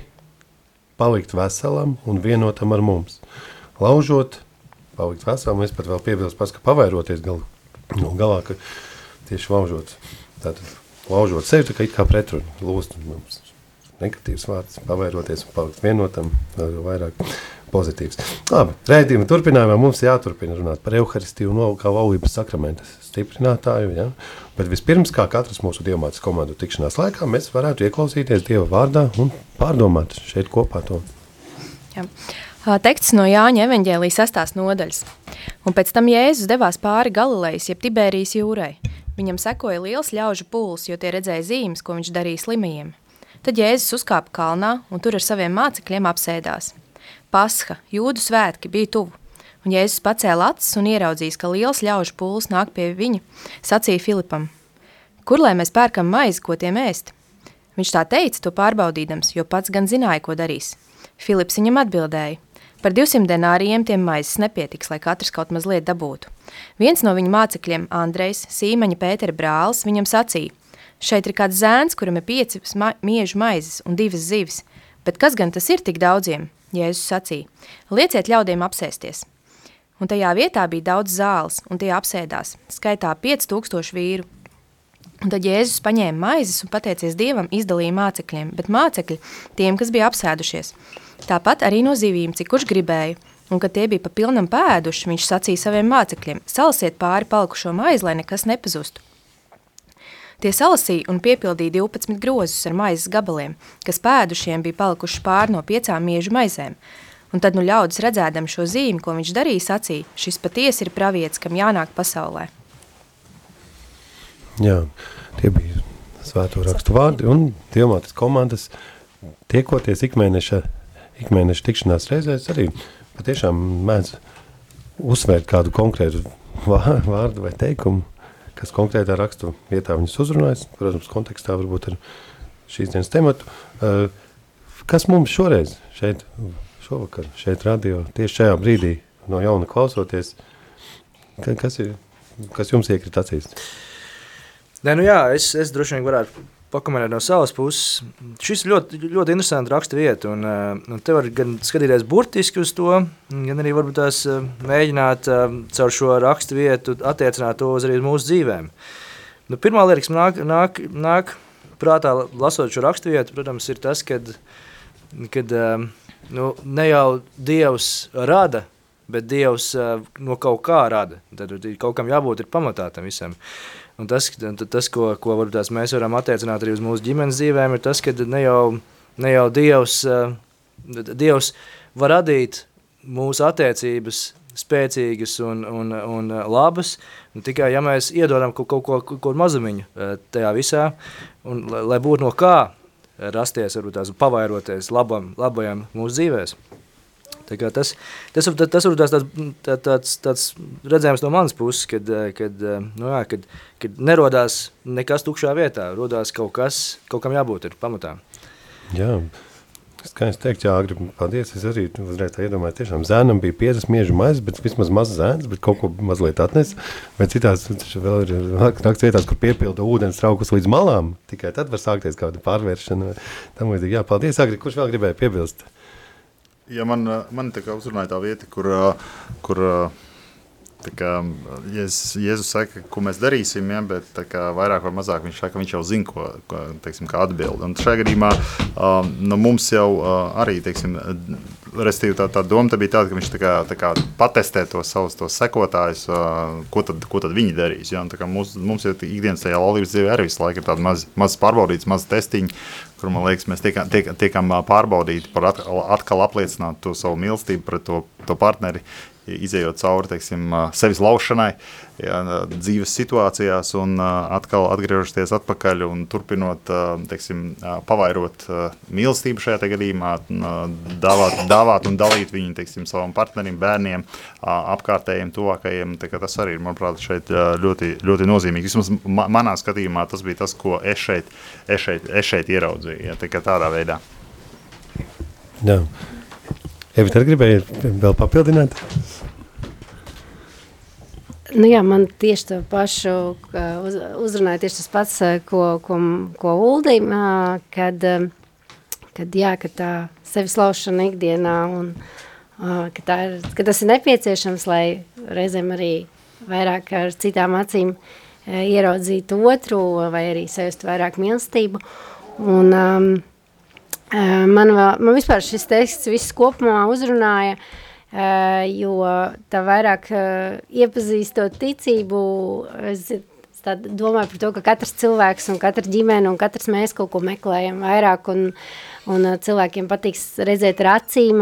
palikt veselam un vienotam ar mums. Laužot, palikt veselam, es pat vēl piebilstu, ka pavairoties gal, nu, galā, ka tieši laužot. Tātad laužot sevi, tā kā kā pretrunu, lūst mums negatīvs vārds, pavairoties un palikt vienotam, vēl vairāk pozitīvs. Labi, rēdījuma turpinājumā mums jāturpina runāt par Euharistiju un kā laulības sakramentas stiprinātāju, ja? bet vispirms, kā katras mūsu dievmātas komandu tikšanās laikā, mēs varētu ieklausīties Dieva vārdā un pārdomāt šeit kopā to. Jā. Teksts no Jāņa evaņģēlijas sastās nodaļas. Un pēc tam Jēzus devās pāri Galilejas, jeb Tiberijas jūrai. Viņam sekoja liels ļaužu pūls, jo tie redzēja zīmes, ko viņš darīja slimajiem. Tad Jēzus uzkāpa kalnā un tur ar saviem mācekļiem apsēdās. Pasha, jūdu svētki bija tuvu, un Jēzus pacēla acis un ieraudzījis, ka liels ļaužu pūls nāk pie viņa, sacīja Filipam, kur lai mēs pērkam maizi, ko tiem ēst? Viņš tā teica, to pārbaudīdams, jo pats gan zināja, ko darīs. Filips viņam atbildēja, Par 200 denārijiem tiem maizes nepietiks, lai katrs kaut mazliet dabūtu. Viens no viņa mācekļiem, Andrejs, Sīmaņa Pētera brālis, viņam sacīja, šeit ir kāds zēns, kuram ir pieci ma miežu maizes un divas zivis, bet kas gan tas ir tik daudziem? Jēzus sacīja, lieciet ļaudiem apsēsties. Un tajā vietā bija daudz zāles, un tie apsēdās, skaitā 5000 vīru. Un tad Jēzus paņēma maizes un pateicies Dievam izdalīja mācekļiem, bet mācekļi tiem, kas bija apsēdušies – Tāpat arī no zivīm, cik kurš gribēja, un kad tie bija pa pilnam pēduši, viņš sacīja saviem mācekļiem: Salasiet pāri palikušo maizi, lai nekas nepazustu. Tie salasīja un piepildīja 12 grozus ar maizes gabaliem, kas pēdušiem bija palikuši pāri no piecām miežu maizēm. Un tad nu ļaudis redzēdam šo zīmi, ko viņš darīja, sacīja, šis patiesi ir pravietis, kam jānāk pasaulē. Jā, tie bija svēto rakstu vārdi un dievmātes komandas tiekoties ikmēneša, ikmēneša tikšanās reizēs arī patiešām mēdz uzsvērt kādu konkrētu vārdu vai teikumu, kas konkrētā rakstu vietā viņus uzrunājas, protams, kontekstā varbūt ar šīs dienas tematu. Uh, kas mums šoreiz šeit, šovakar, šeit radio, tieši šajā brīdī no jauna klausoties, kas, ir, kas jums iekrit acīs? Nē, nu jā, es, es droši vien varētu pakomentēt no savas puses. Šis ļoti, ļoti interesants raksta vieta, un, eh, un te var gan skatīties burtiski uz to, gan arī varbūt tās eh, mēģināt eh, caur šo raksta vietu attiecināt to uz arī mūsu dzīvēm. Nu, pirmā lieta, kas nāk, nāk, nāk prātā lasot šo rakstu vietu, protams, ir tas, kad, kad nu, ne jau Dievs rada, bet Dievs no kaut kā rada. Tad kaut kam jābūt pamatā tam visam. Un tas, tas ko, ko varbūt mēs varam attiecināt arī uz mūsu ģimenes dzīvēm, ir tas, ka ne jau, ne jau Dievs, Dievs var radīt mūsu attiecības spēcīgas un, un, un labas, un tikai ja mēs iedodam kaut, kaut ko, kaut ko mazumiņu tajā visā, un lai, lai būtu no kā rasties, varbūt tās pavairoties labam, labajam mūsu dzīvēs. Tas, tas, tas, ir tāds, tāds, tāds, tāds redzējums no manas puses, kad, kad, nu jā, kad, kad nerodās nekas tukšā vietā, rodās kaut kas, kaut kam jābūt ir pamatā. Jā, skaisti teikt, jā, agri, paldies, es arī uzreiz tā iedomāju, tiešām zēnam bija 50 miežu maizes, bet vismaz maz zēns, bet kaut ko mazliet atnes, bet citās vēl ir nakts vietās, kur piepilda ūdens traukus līdz malām, tikai tad var sākties kāda pārvēršana, tam līdzīgi, jā, paldies, agri, kurš vēl gribēja piebilst? Ja man, man tā kā uzrunāja tā vieta, kur, kur kā, Jēzus, Jēzus saka, ko mēs darīsim, ja, bet kā, vairāk vai mazāk viņš saka, viņš jau zina, ko, ko teiksim, kā atbild. Un šajā gadījumā um, nu, mums jau uh, arī, teiksim, restīvi tā, tā doma tā bija tāda, ka viņš tā kā, tā kā patestē tos savus tos sekotājus, ko, tad, ko tad viņi darīs. Ja? Mums, mums jau ikdienas tajā laulības dzīvē arī visu laiku ir tāda maz, maz pārbaudīts, maz testiņi, kur man liekas, mēs tiekam, tiek, tiekam pārbaudīti par atkal, atkal apliecināt to savu mīlestību pret to, to partneri, izējot cauri teiksim, sevis laušanai, jā, dzīves situācijās, un atkal atgriežoties atpakaļ un turpinot teiksim, pavairot mīlestību šajā gadījumā, dāvāt, dāvāt un dalīt viņu teiksim, savam partnerim, bērniem, apkārtējiem, tuvākajiem. Tas arī ir, manuprāt, šeit ļoti, ļoti nozīmīgi. Vismaz manā skatījumā tas bija tas, ko es šeit, es šeit, es šeit ieraudzīju, ja, tā tādā veidā. Jā. Evita, gribēji vēl papildināt? Nu jā, man tieši to pašu uz, uzrunāja tieši tas pats, ko, ko, ko Uldi, kad, kad, jā, kad tā sevis laušana ikdienā un ka, tā ir, ka tas ir nepieciešams, lai reizēm arī vairāk ar citām acīm ieraudzītu otru vai arī sajust vairāk mīlestību. Un, um, Man, vēl, man vispār šis teksts viss kopumā uzrunāja, jo tā vairāk iepazīstot ticību, es domāju par to, ka katrs cilvēks un katra ģimene un katrs mēs kaut ko meklējam vairāk un, un cilvēkiem patiks redzēt ar acīm,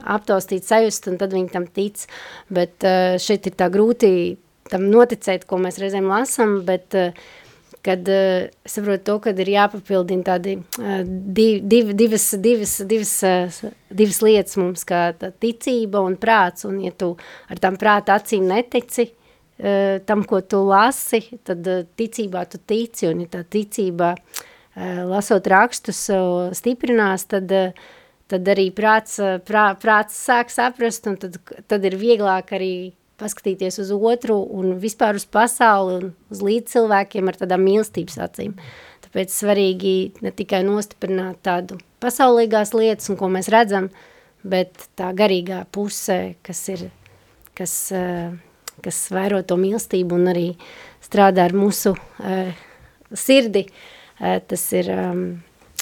aptaustīt sajust un tad viņi tam tic, bet šeit ir tā grūti tam noticēt, ko mēs reizēm lasam, bet uh, kad uh, saprotu to, kad ir jāpapildina tādi uh, div, div, divas, divas, divas, uh, divas lietas mums, kā ticība un prāts, un ja tu ar tām prāta acīm netici uh, tam, ko tu lasi, tad uh, ticībā tu tici, un ja tā ticība uh, lasot rakstus uh, stiprinās, tad, uh, tad arī prāts, prā, prāts sāk saprast, un tad, tad ir vieglāk arī paskatīties uz otru un vispār uz pasauli un uz līdz cilvēkiem ar tādām mīlestības acīm. Tāpēc svarīgi ne tikai nostiprināt tādu pasaulīgās lietas un ko mēs redzam, bet tā garīgā pusē, kas ir, kas, eh, kas vairo to mīlestību un arī strādā ar mūsu uh, sirdi, uh, tas ir um,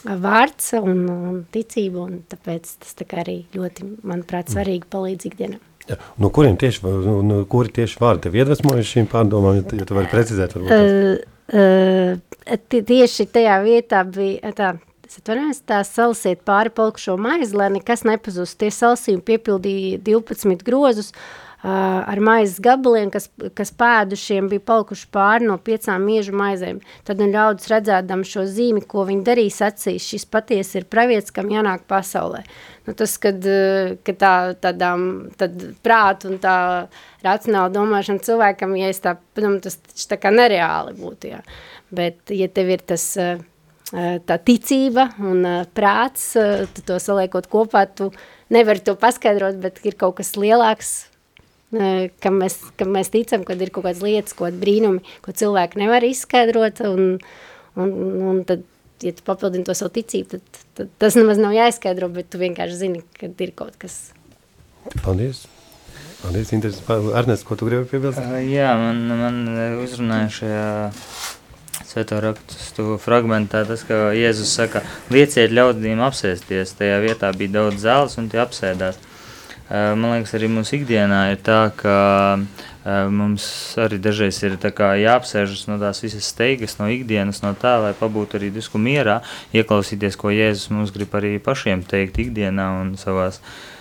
vārds un, un ticība, un tāpēc tas tā kā arī ļoti, manuprāt, svarīgi palīdz ikdienam. Ja, no kuriem tieši, no, no kuri tieši vārdi tev iedvesmojuši šīm pārdomām, ja, ja tu vari precizēt? Varbūt, uh, uh, tieši tajā vietā bija tā, es atvainojos, tā salsiet pāri palikušo maizi, lai nekas nepazust. Tie salsījumi piepildīja 12 grozus, uh, ar maizes gabaliem, kas, kas pēdušiem bija palikuši pāri no piecām miežu maizēm. Tad un ļaudis redzēdam šo zīmi, ko viņi darīs acīs, šis patiesi ir pravietis, kam jānāk pasaulē. Nu, tas, kad, kad tā, tādām, tad prātu un tā racionāla domāšana cilvēkam, ja es tā, padomu, tas tā kā nereāli būtu, jā. Bet, ja tev ir tas tā ticība un prāts, tu to saliekot kopā, tu nevari to paskaidrot, bet ir kaut kas lielāks, kam mēs, kam mēs ticam, kad ir kaut kādas lietas, kaut kādi brīnumi, ko cilvēki nevar izskaidrot, un, un, un tad, ja tu papildini to savu ticību, tad, tad tas nemaz nav jāizskaidro, bet tu vienkārši zini, kad ir kaut kas. Paldies! Paldies, interesanti. Ernest, ko tu gribi piebilst? Uh, jā, man, man uzrunāja šajā svēto rakstu fragmentā tas, ka Jēzus saka, lieciet ļaudīm apsēsties, tajā vietā bija daudz zāles un tie apsēdās. Man liekas, arī mūsu ikdienā ir tā, ka mums arī dažreiz ir jāapsēžas no tās visas steigas, no ikdienas, no tā, lai pabūtu arī disku mierā, ieklausīties, ko Jēzus mums grib arī pašiem teikt ikdienā un savās,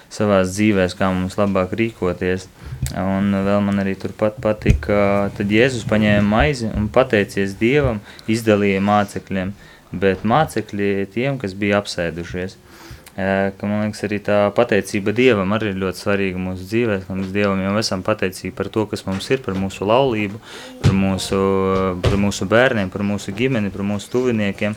savās dzīvēs, kā mums labāk rīkoties. Un vēl man arī turpat patika, tad Jēzus paņēma maizi un pateicies Dievam, izdalīja mācekļiem, bet mācekļi tiem, kas bija apsēdušies ka man liekas, arī tā pateicība Dievam arī ir ļoti svarīga mūsu dzīvē, ka mēs Dievam jau esam pateicīgi par to, kas mums ir, par mūsu laulību, par mūsu, par mūsu bērniem, par mūsu ģimeni, par mūsu tuviniekiem.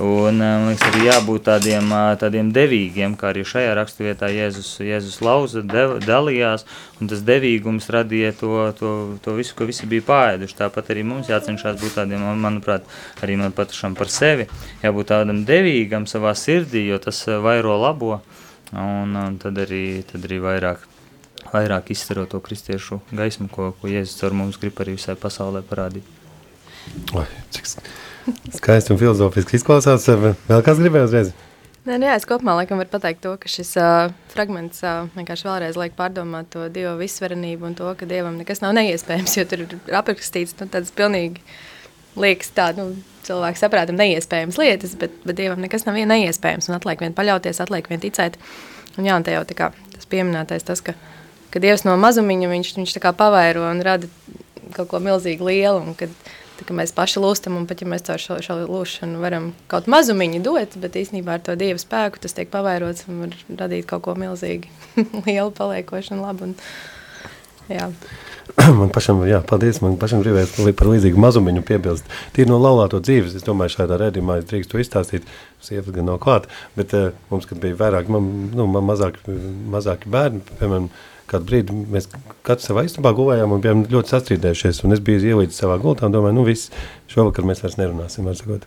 Un, man liekas, arī jābūt tādiem, tādiem devīgiem, kā arī šajā raksturvietā Jēzus, Jēzus lauza, dev, dalījās, un tas devīgums radīja to, to, to visu, ko visi bija pāēduši. Tāpat arī mums jācenšas būt tādiem, manuprāt, arī man pašam par sevi, jābūt tādam devīgam savā sirdī, jo tas vairo labo, un, un tad, arī, tad arī vairāk, vairāk izstaro to kristiešu gaismu, ko, ko Jēzus ar mums grib arī visai pasaulē parādīt. Oi, cik skaisti un filozofiski izklausās. Vēl kāds gribēja uzreiz? Nē, nē, es kopumā laikam varu pateikt to, ka šis uh, fragments uh, vienkārši vēlreiz liek pārdomāt to Dieva visvarenību un to, ka Dievam nekas nav neiespējams, jo tur ir aprakstīts nu, tāds pilnīgi liekas tā, nu, cilvēks saprātam neiespējams lietas, bet, bet Dievam nekas nav vien neiespējams un atliek vien paļauties, atliek vien ticēt. Un jā, un te jau tā kā tas pieminētais tas, ka, ka Dievs no mazumiņa viņš, viņš tā kā pavairo un rada kaut ko milzīgi lielu un kad, uh, mēs paši lūstam, un pat ja mēs caur šo, šo lūšanu varam kaut mazumiņu dot, bet īstenībā ar to Dieva spēku tas tiek pavairots un var radīt kaut ko milzīgi <laughs> lielu paliekošu un labu. Un, jā. <clears throat> Man pašam, jā, paldies, man pašam gribēs par līdzīgu mazumiņu piebilst. Tīri no laulāto dzīves, es domāju, šādā redzījumā es drīkst to izstāstīt, sievas gan nav klāt, bet uh, mums, kad bija vairāk, man, nu, man mazāk, mazāki bērni, piemēram, uh, kādu brīdi mēs katrs savā istabā gulējām un bijām ļoti sastrīdējušies. Un es biju ielīdis savā gultā un domāju, nu viss, šovakar mēs vairs nerunāsim. Var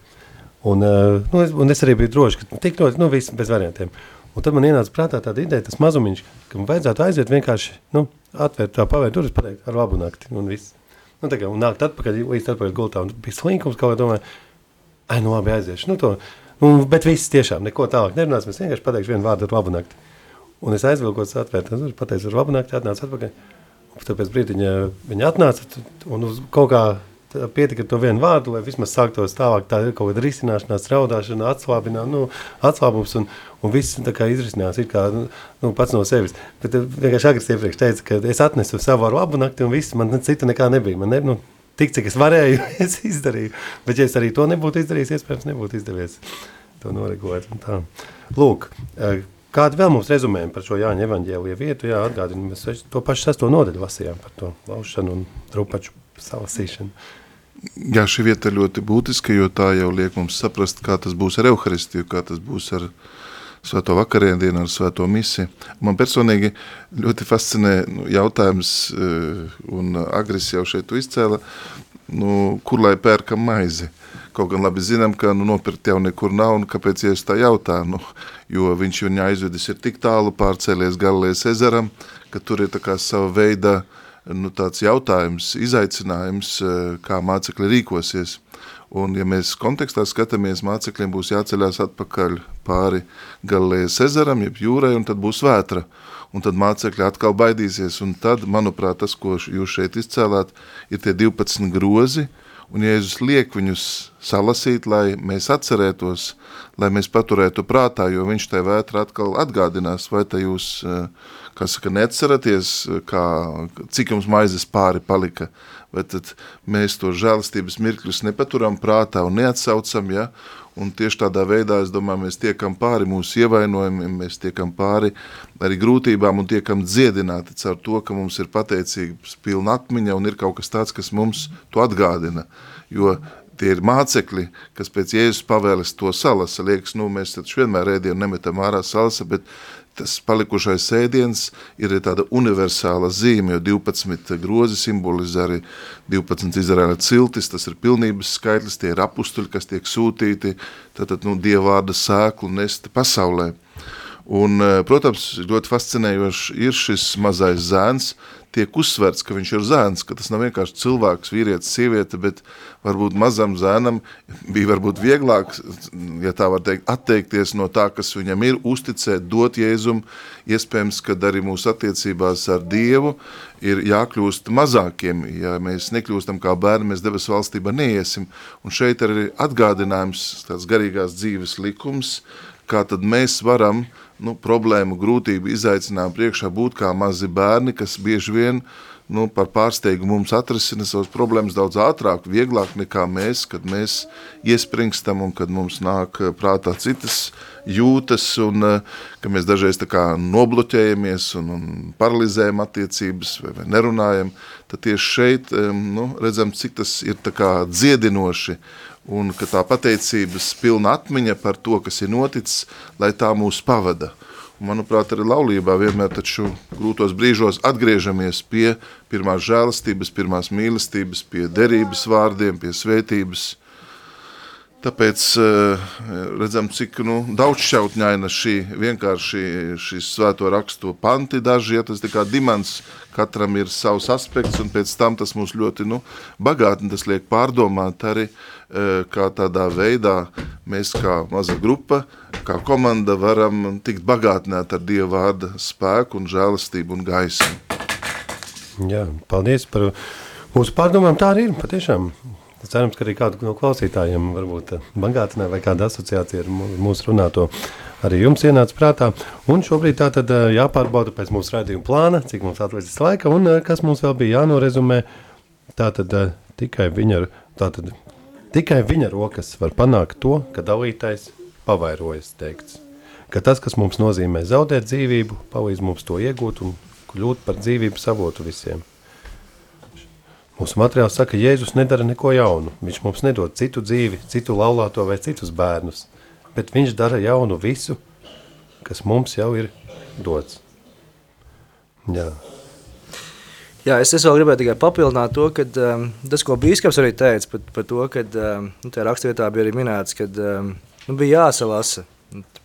un, uh, nu, es, un es arī biju drošs, ka tik ļoti, nu viss bez variantiem. Un tad man ienāca prātā tāda ideja, tas mazumiņš, ka man vajadzētu aiziet vienkārši, nu, atvērt tā pavērt durvis, pateikt ar labu nakti un viss. Nu, tā kā, un nākt atpakaļ, līdz atpakaļ gultā, un bija slinkums, kaut kā domāju, ai, nu labi, aiziešu. Nu, to, nu, bet viss tiešām, neko tālāk nerunāsim, es vienkārši pateikšu vienu vārdu ar labu nakti. Un es aizvilkos atvērtu, un pateicu, ar labu nakti atnāca atpakaļ. Un tāpēc brīdiņa viņa atnāca, un uz kaut kā pietika to vienu vārdu, lai vismaz sāktos tālāk tā kaut kāda risināšanās, raudāšana, atslābinā, nu, atslābums, un, un viss tā kā izrisinās, ir kā, nu, pats no sevis. Bet eh, vienkārši agres iepriekš teica, ka es atnesu savu ar labu nakti, un viss, man cita nekā nebija. Man ne, nu, tik, cik es varēju, <laughs> es izdarīju. Bet, ja es arī to nebūtu izdarījis, iespējams, nebūtu izdevies to noregulēt. Lūk, eh, Kādu vēl mums rezumējam par šo Jāņa evaņģēlija vietu? Jā, atgādini, mēs to pašu sesto nodaļu lasījām par to laušanu un trupaču salasīšanu. Jā, šī vieta ir ļoti būtiska, jo tā jau liek mums saprast, kā tas būs ar Euharistiju, kā tas būs ar svēto vakariendienu, ar svēto misi. Man personīgi ļoti fascinē nu, jautājums, eh, un Agris jau šeit izcēla, nu, kur lai pērkam maizi? Kaut gan labi zinām, ka nu, nopirkt jau nekur nav, un kāpēc es tā jautā, nu, jo viņš viņu aizvedis ir tik tālu pārcēlies Galilejas ezeram, ka tur ir tā kā sava veida nu, tāds jautājums, izaicinājums, kā mācekļi rīkosies. Un, ja mēs kontekstā skatāmies, mācekļiem būs jāceļās atpakaļ pāri Galilejas ezeram, jeb jūrai, un tad būs vētra. Un tad mācekļi atkal baidīsies, un tad, manuprāt, tas, ko jūs šeit izcēlāt, ir tie 12 grozi, un Jēzus liek viņus salasīt, lai mēs atcerētos, lai mēs paturētu prātā, jo viņš tai vētra atkal atgādinās, vai te jūs, kā saka, neatceraties, kā, cik jums maizes pāri palika, vai tad mēs to žēlastības mirkļus nepaturam prātā un neatsaucam, ja? Un tieši tādā veidā, es domāju, mēs tiekam pāri mūsu ievainojumiem, mēs tiekam pāri arī grūtībām un tiekam dziedināti caur to, ka mums ir pateicības pilna atmiņa un ir kaut kas tāds, kas mums to atgādina, jo tie ir mācekļi, kas pēc Jēzus pavēles to salasa, liekas, nu, mēs taču vienmēr ēdienu nemetam ārā salasa, bet tas palikušais ēdiens ir tāda universāla zīme, jo 12 grozi simbolizē arī 12 Izraēla ciltis, tas ir pilnības skaitlis, tie ir apustuļi, kas tiek sūtīti, tātad, nu, dievvārda sēklu nest pasaulē. Un, eh, protams, ļoti fascinējoši ir šis mazais zēns, tiek uzsverts, ka viņš ir zēns, ka tas nav vienkārši cilvēks, vīrietis, sieviete, bet varbūt mazam zēnam bija varbūt vieglāk, ja tā var teikt, atteikties no tā, kas viņam ir, uzticēt, dot Jēzum, iespējams, kad arī mūsu attiecībās ar Dievu ir jākļūst mazākiem, ja mēs nekļūstam kā bērni, mēs debes valstībā neiesim, un šeit arī atgādinājums, tāds garīgās dzīves likums, kā tad mēs varam uh, nu, problēmu, grūtību, izaicinājumu priekšā būt kā mazi bērni, kas bieži vien nu, par pārsteigu mums atrisina savas problēmas daudz ātrāk, vieglāk nekā mēs, kad mēs iespringstam un kad mums nāk eh, prātā citas jūtas un eh, ka mēs dažreiz tā kā nobloķējamies un, un paralizējam attiecības vai, vai nerunājam, tad tieši šeit nu, redzam, cik tas ir tā kā dziedinoši un ka tā pateicības pilna atmiņa par to, kas ir noticis, lai tā mūs pavada. Manuprāt, arī laulībā vienmēr taču grūtos brīžos atgriežamies pie pirmās žēlastības, pirmās mīlestības, pie derības vārdiem, pie svētības. Tāpēc eh, redzam, cik nu, daudzšķautņaina šī vienkārši šis svēto rakstu panti daži, ja tas kā dimants, katram ir savs aspekts, un pēc tam tas mūs ļoti nu, bagātni, tas liek pārdomāt arī, eh, kā tādā veidā mēs kā maza grupa, kā komanda varam tikt bagātināt ar Dieva vārda spēku un žēlastību un gaismu. Jā, paldies par mūsu pārdomām, tā arī ir patiešām Cerams, ka arī kādu no klausītājiem varbūt eh, bagātinē vai kāda asociācija ar mūsu runāto arī jums ienāca prātā. Un šobrīd tā tad eh, jāpārbauda pēc mūsu raidījuma plāna, cik mums atlicis laika un eh, kas mums vēl bija jānorezumē. Tā tad tikai viņa, tā tad tikai viņa rokas var panākt to, ka dalītais pavairojas teikts. Ka tas, kas mums nozīmē zaudēt dzīvību, palīdz mums to iegūt un kļūt par dzīvības avotu visiem. Mūsu materiāls saka, ka Jēzus nedara neko jaunu. Viņš mums nedod citu dzīvi, citu laulāto vai citus bērnus, bet viņš dara jaunu visu, kas mums jau ir dots. Jā. Jā, es, es vēl gribēju tikai papildināt to, ka um, tas, ko Bīskaps arī teica par, par to, ka um, nu, tajā rakstvietā bija arī minēts, ka um, nu, bija jāsalasa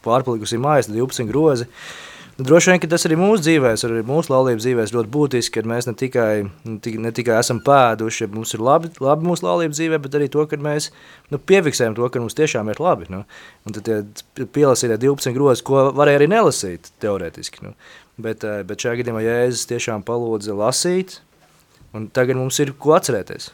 pārpalikusī mājas 12 grozi, uh, droši vien, ka tas arī mūsu dzīvēs, arī mūsu laulības dzīvēs ļoti būtiski, ka mēs ne tikai, ne tikai esam pēduši, ja mums ir labi, labi mūsu laulības dzīvē, bet arī to, ka mēs nu, piefiksējam to, ka mums tiešām ir labi. Nu. Un tad tie pielasītie 12 grozi, ko varēja arī nelasīt teorētiski. Nu. Bet, eh, bet šajā gadījumā Jēzus tiešām palūdza lasīt, un tagad mums ir ko atcerēties.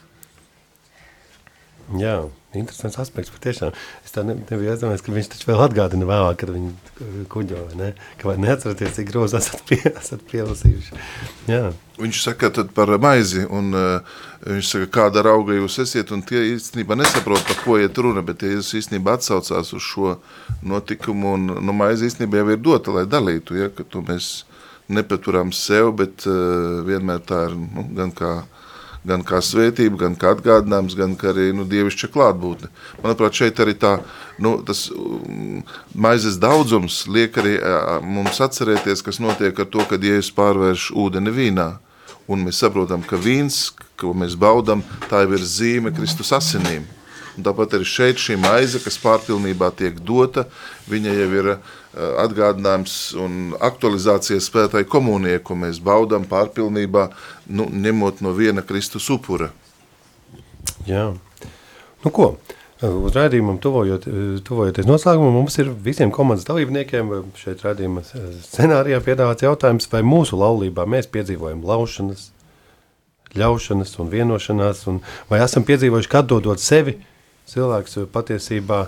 Jā, interesants aspekts patiešām. Es tā ne, nebiju aizdomājies, ka viņš taču vēl atgādina vēlāk, kad viņi kuģo, vai ne? Ka vai neatceraties, cik grozi esat, pie, esat pielasījuši. Jā. Viņš saka tad par maizi, un uh, viņš saka, kāda rauga jūs esiet, un tie īstenībā nesaprot, par ko iet runa, bet tie īstenībā atsaucās uz šo notikumu, un nu, maizi īstenībā jau ir dota, lai dalītu, ja, ka to mēs nepaturam sev, bet uh, vienmēr tā ir nu, gan kā gan kā svētība, gan kā atgādinājums, gan kā arī nu, dievišķa klātbūtne. Manuprāt, šeit arī tā, nu, tas um, maizes daudzums liek arī mums atcerēties, kas notiek ar to, kad Jēzus pārvērš ūdeni vīnā. Un mēs saprotam, ka vīns, ko mēs baudam, tā jau ir zīme Kristus asinīm. Un tāpat arī šeit šī maize, kas pārpilnībā tiek dota, viņa jau ir uh, atgādinājums un aktualizācijas spētai komunijai, ko mēs baudām pārpilnībā, nu, ņemot no viena Kristus upura. Jā. Nu ko, uz rādījumam tuvojot, tuvojoties noslēgumam, mums ir visiem komandas dalībniekiem šeit rādījuma scenārijā piedāvāts jautājums, vai mūsu laulībā mēs piedzīvojam laušanas, ļaušanas un vienošanās, un vai esam piedzīvojuši, ka atdodot sevi, cilvēks patiesībā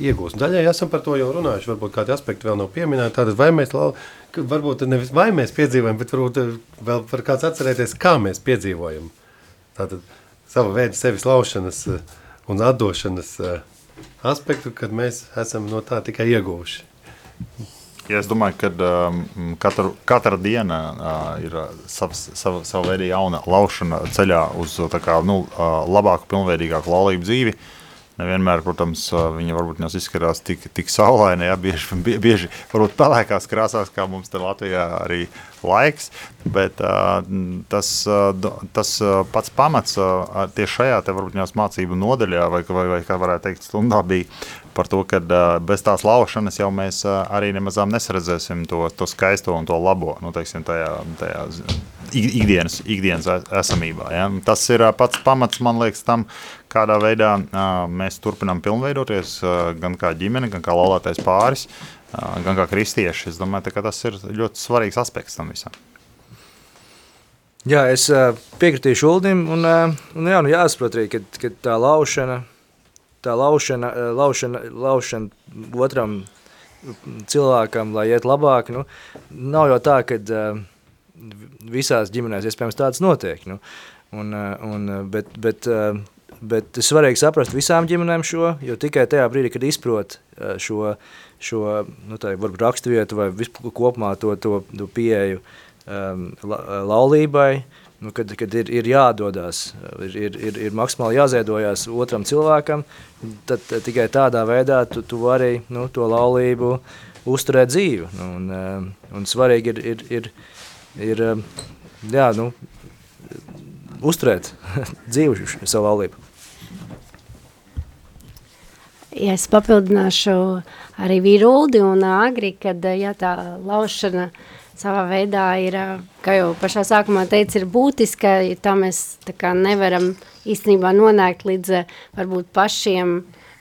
iegūst. Daļai esam par to jau runājuši, varbūt kādi aspekti vēl nav pieminēti. Tātad vai mēs, lau, varbūt nevis vai mēs piedzīvojam, bet varbūt vēl var kāds atcerēties, kā mēs piedzīvojam. Tātad sava veida sevis laušanas un atdošanas aspektu, kad mēs esam no tā tikai ieguvuši. Ja es domāju, ka um, katru, katra diena uh, ir sava, sava, sava veida jauna laušana ceļā uz kā, nu, uh, labāku, pilnveidīgāku laulību dzīvi. Uh, Nevienmēr, protams, viņa varbūt neizskatās tik, tik saulaini, ja bieži, bieži varbūt pelēkās krāsās, kā mums te Latvijā arī laiks, bet tas, tas pats pamats tieši šajā te varbūt mācību nodaļā, vai, vai, vai kā varētu teikt, stundā bija par to, ka bez tās laušanas jau mēs arī nemazām nesaredzēsim to, to skaisto un to labo, nu, teiksim, tajā, tajā ikdienas, ikdienas esamībā. Ja? Tas ir pats pamats, man liekas, tam, kādā veidā mēs turpinām pilnveidoties gan kā ģimene, gan kā laulātais pāris, gan kā kristieši. Es domāju, ka tas ir ļoti svarīgs aspekts tam visam. Jā, es piekritīšu Uldim, un, un jā, nu jāsaprot arī, ka, ka tā laušana, tā laušana, laušana, laušana otram cilvēkam, lai iet labāk, nu, nav jau tā, ka visās ģimenēs iespējams tāds notiek, nu, un, un, bet, bet Bet ir svarīgi saprast visām ģimenēm šo, jo tikai tajā brīdī, kad izprot šo, šo nu, tā, raksturvietu vai kopumā to, to, to pieeju um, la, laulībai, nu, kad, kad ir, ir jādodas, ir, ir, ir, ir maksimāli jāziedojās otram cilvēkam, tad tikai tādā veidā tu, tu vari nu, to laulību uzturēt dzīvu. Nu, un, un svarīgi ir, ir, ir, ir jā, nu, uzturēt <laughs> dzīvu savu laulību. Ja es papildināšu arī Vīruldi un Agri, kad ja, tā laušana savā veidā ir, kā jau pašā sākumā teica, ir būtiska, ja tā mēs tā kā nevaram īstenībā nonākt līdz varbūt pašiem,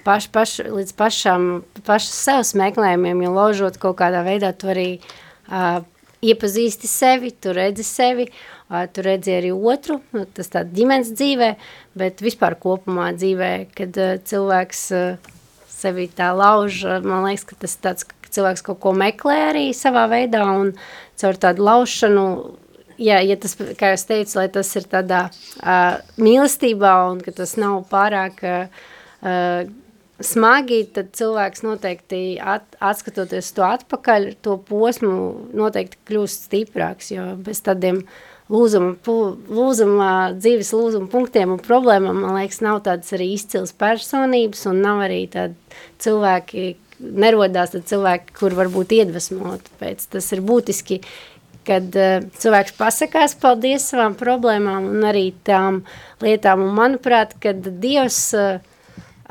paš, paš, līdz pašam, pašas savas meklējumiem, jo laužot kaut kādā veidā tu arī uh, iepazīsti sevi, tu redzi sevi, tu redzi arī otru, tas tā ģimenes dzīvē, bet vispār kopumā dzīvē, kad uh, cilvēks uh, sevi tā lauž, man liekas, ka tas tāds, ka cilvēks kaut ko meklē arī savā veidā un caur tādu laušanu, ja, ja tas, kā es teicu, lai tas ir tādā uh, mīlestībā un ka tas nav pārāk uh, smagi, tad cilvēks noteikti at, atskatoties to atpakaļ, to posmu noteikti kļūst stiprāks, jo bez tādiem lūzuma, lūzuma, dzīves lūzuma punktiem un problēmām, man liekas, nav tādas arī izcils personības un nav arī tādi cilvēki, nerodās tad cilvēki, kur varbūt iedvesmot pēc. Tas ir būtiski, kad uh, cilvēks pasakās paldies savām problēmām un arī tām lietām. Un manuprāt, kad Dievs uh,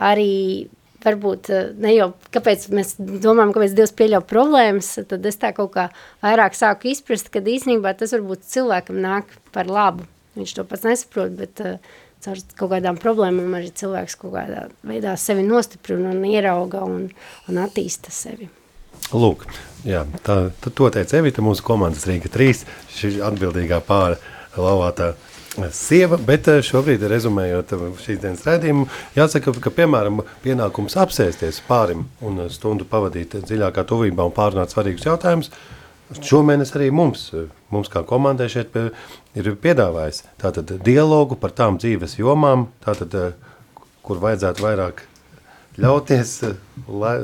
arī varbūt eh, ne jau, kāpēc mēs domājam, kāpēc Dievs pieļauj problēmas, tad es tā kaut kā vairāk sāku izprast, ka īstenībā tas varbūt cilvēkam nāk par labu. Viņš to pats nesaprot, bet uh, caur kaut kādām problēmām arī cilvēks kaut kādā veidā sevi nostiprina un ierauga un, un attīsta sevi. Lūk, jā, tā, to teica Evita, mūsu komandas Rīga 3, šī atbildīgā pāra lauvātā uh, sieva, bet eh, šobrīd, rezumējot eh, šīs dienas redzējumu, jāsaka, ka, piemēram, pienākums apsēsties pārim un stundu pavadīt dziļākā tuvībā un pārunāt svarīgus jautājumus, šomēnes arī mums, mums kā komandai šeit ir piedāvājis tātad dialogu par tām dzīves jomām, tātad, eh, kur vajadzētu vairāk ļauties, lai,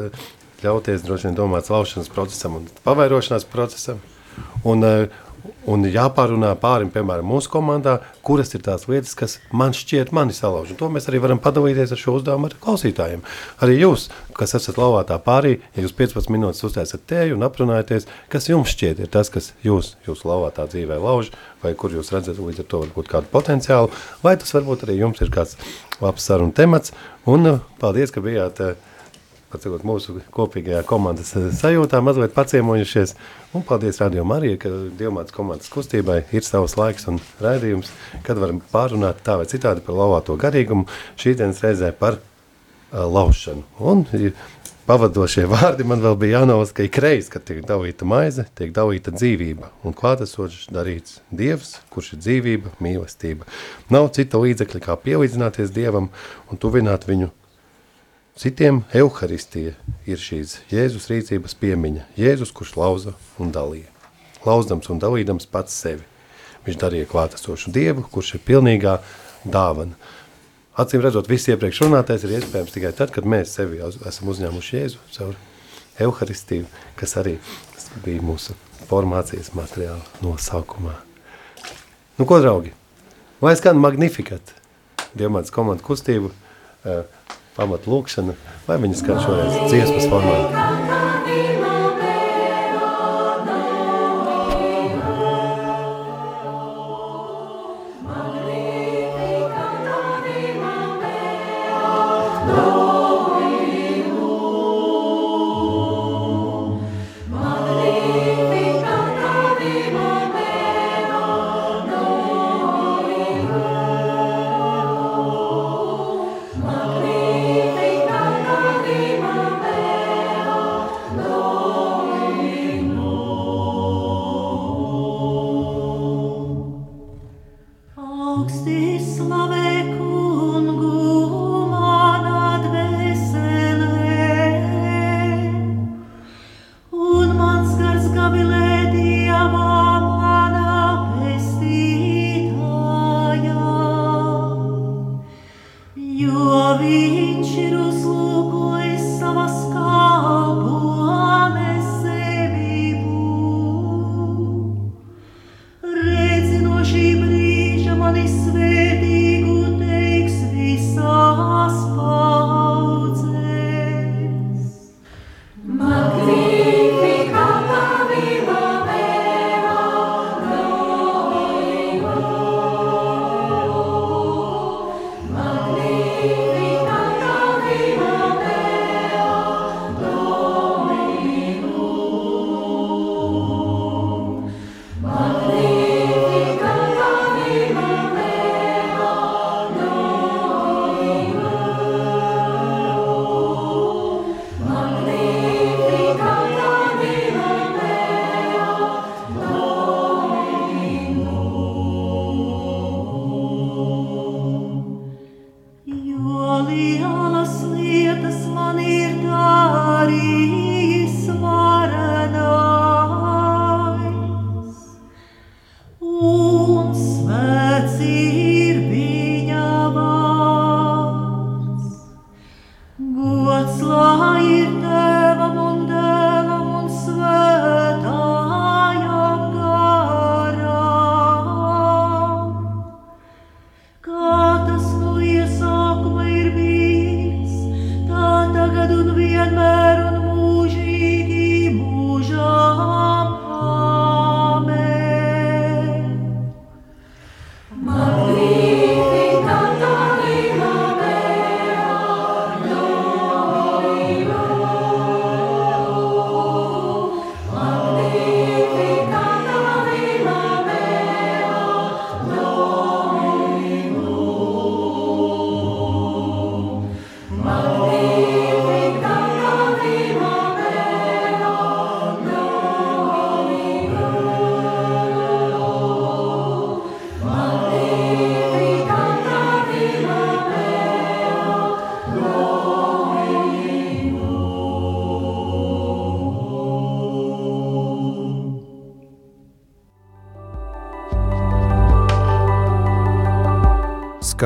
ļauties droši vien domāt laušanas procesam un pavairošanās procesam. Un, un jāpārunā pārim, piemēram, mūsu komandā, kuras ir tās lietas, kas man šķiet mani salauž. Un to mēs arī varam padalīties ar šo uzdevumu ar klausītājiem. Arī jūs, kas esat lauvātā pārī, ja jūs 15 minūtes uztaisat tēju un aprunājaties, kas jums šķiet ir tas, kas jūs, jūsu lauvātā dzīvē lauž, vai kur jūs redzat līdz ar to varbūt kādu potenciālu, vai tas varbūt arī jums ir kāds labs saruna temats. Un uh, paldies, ka bijāt uh, Pacakot, mūsu kopīgajā komandas uh, sajūtā mazliet paciemojušies. Un paldies Radio Marija, ka Dievmātas komandas kustībai ir savs laiks un raidījums, kad varam pārunāt tā vai citādi par lauvāto garīgumu, šī dienas reizē par uh, laušanu. Un pavadošie vārdi man vēl bija jānolas, ka ik reiz, kad tiek dalīta maize, tiek dalīta dzīvība. Un klātesošs darīts Dievs, kurš ir dzīvība, mīlestība. Nav cita līdzekļa, kā pielīdzināties Dievam un tuvināt viņu Citiem evaharistija ir šīs Jēzus rīcības piemiņa. Jēzus, kurš lauza un dalīja. Lauzdams un dalīdams pats sevi. Viņš darīja klātesošu Dievu, kurš ir pilnīgā dāvana. Acīm redzot, viss iepriekš runātais ir iespējams tikai tad, kad mēs sevi esam uzņēmuši Jēzu caur evaharistiju, kas arī bija mūsu formācijas materiāla nosaukumā. Nu ko, draugi? Vai skan Magnificat? Dievmātas komandu kustību uh, pamat lūkšana, vai viņi skan šoreiz dziesmas formā.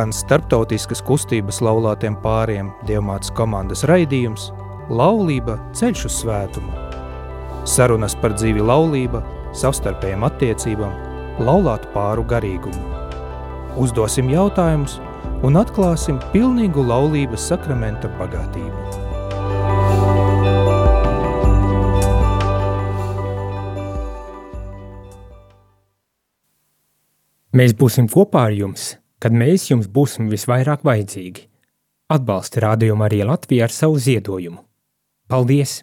Skan starptautiskas kustības laulātiem pāriem Dievmātes komandas raidījums Laulība ceļš uz svētumu. Sarunas par dzīvi laulība, savstarpējām attiecībām, laulātu pāru garīgumu. Uzdosim jautājumus un atklāsim pilnīgu laulības sakramenta bagātību. Mēs būsim kopā ar jums, kad mēs jums būsim visvairāk vajadzīgi. Atbalsti rādījumu arī Latviju ar savu ziedojumu. Paldies!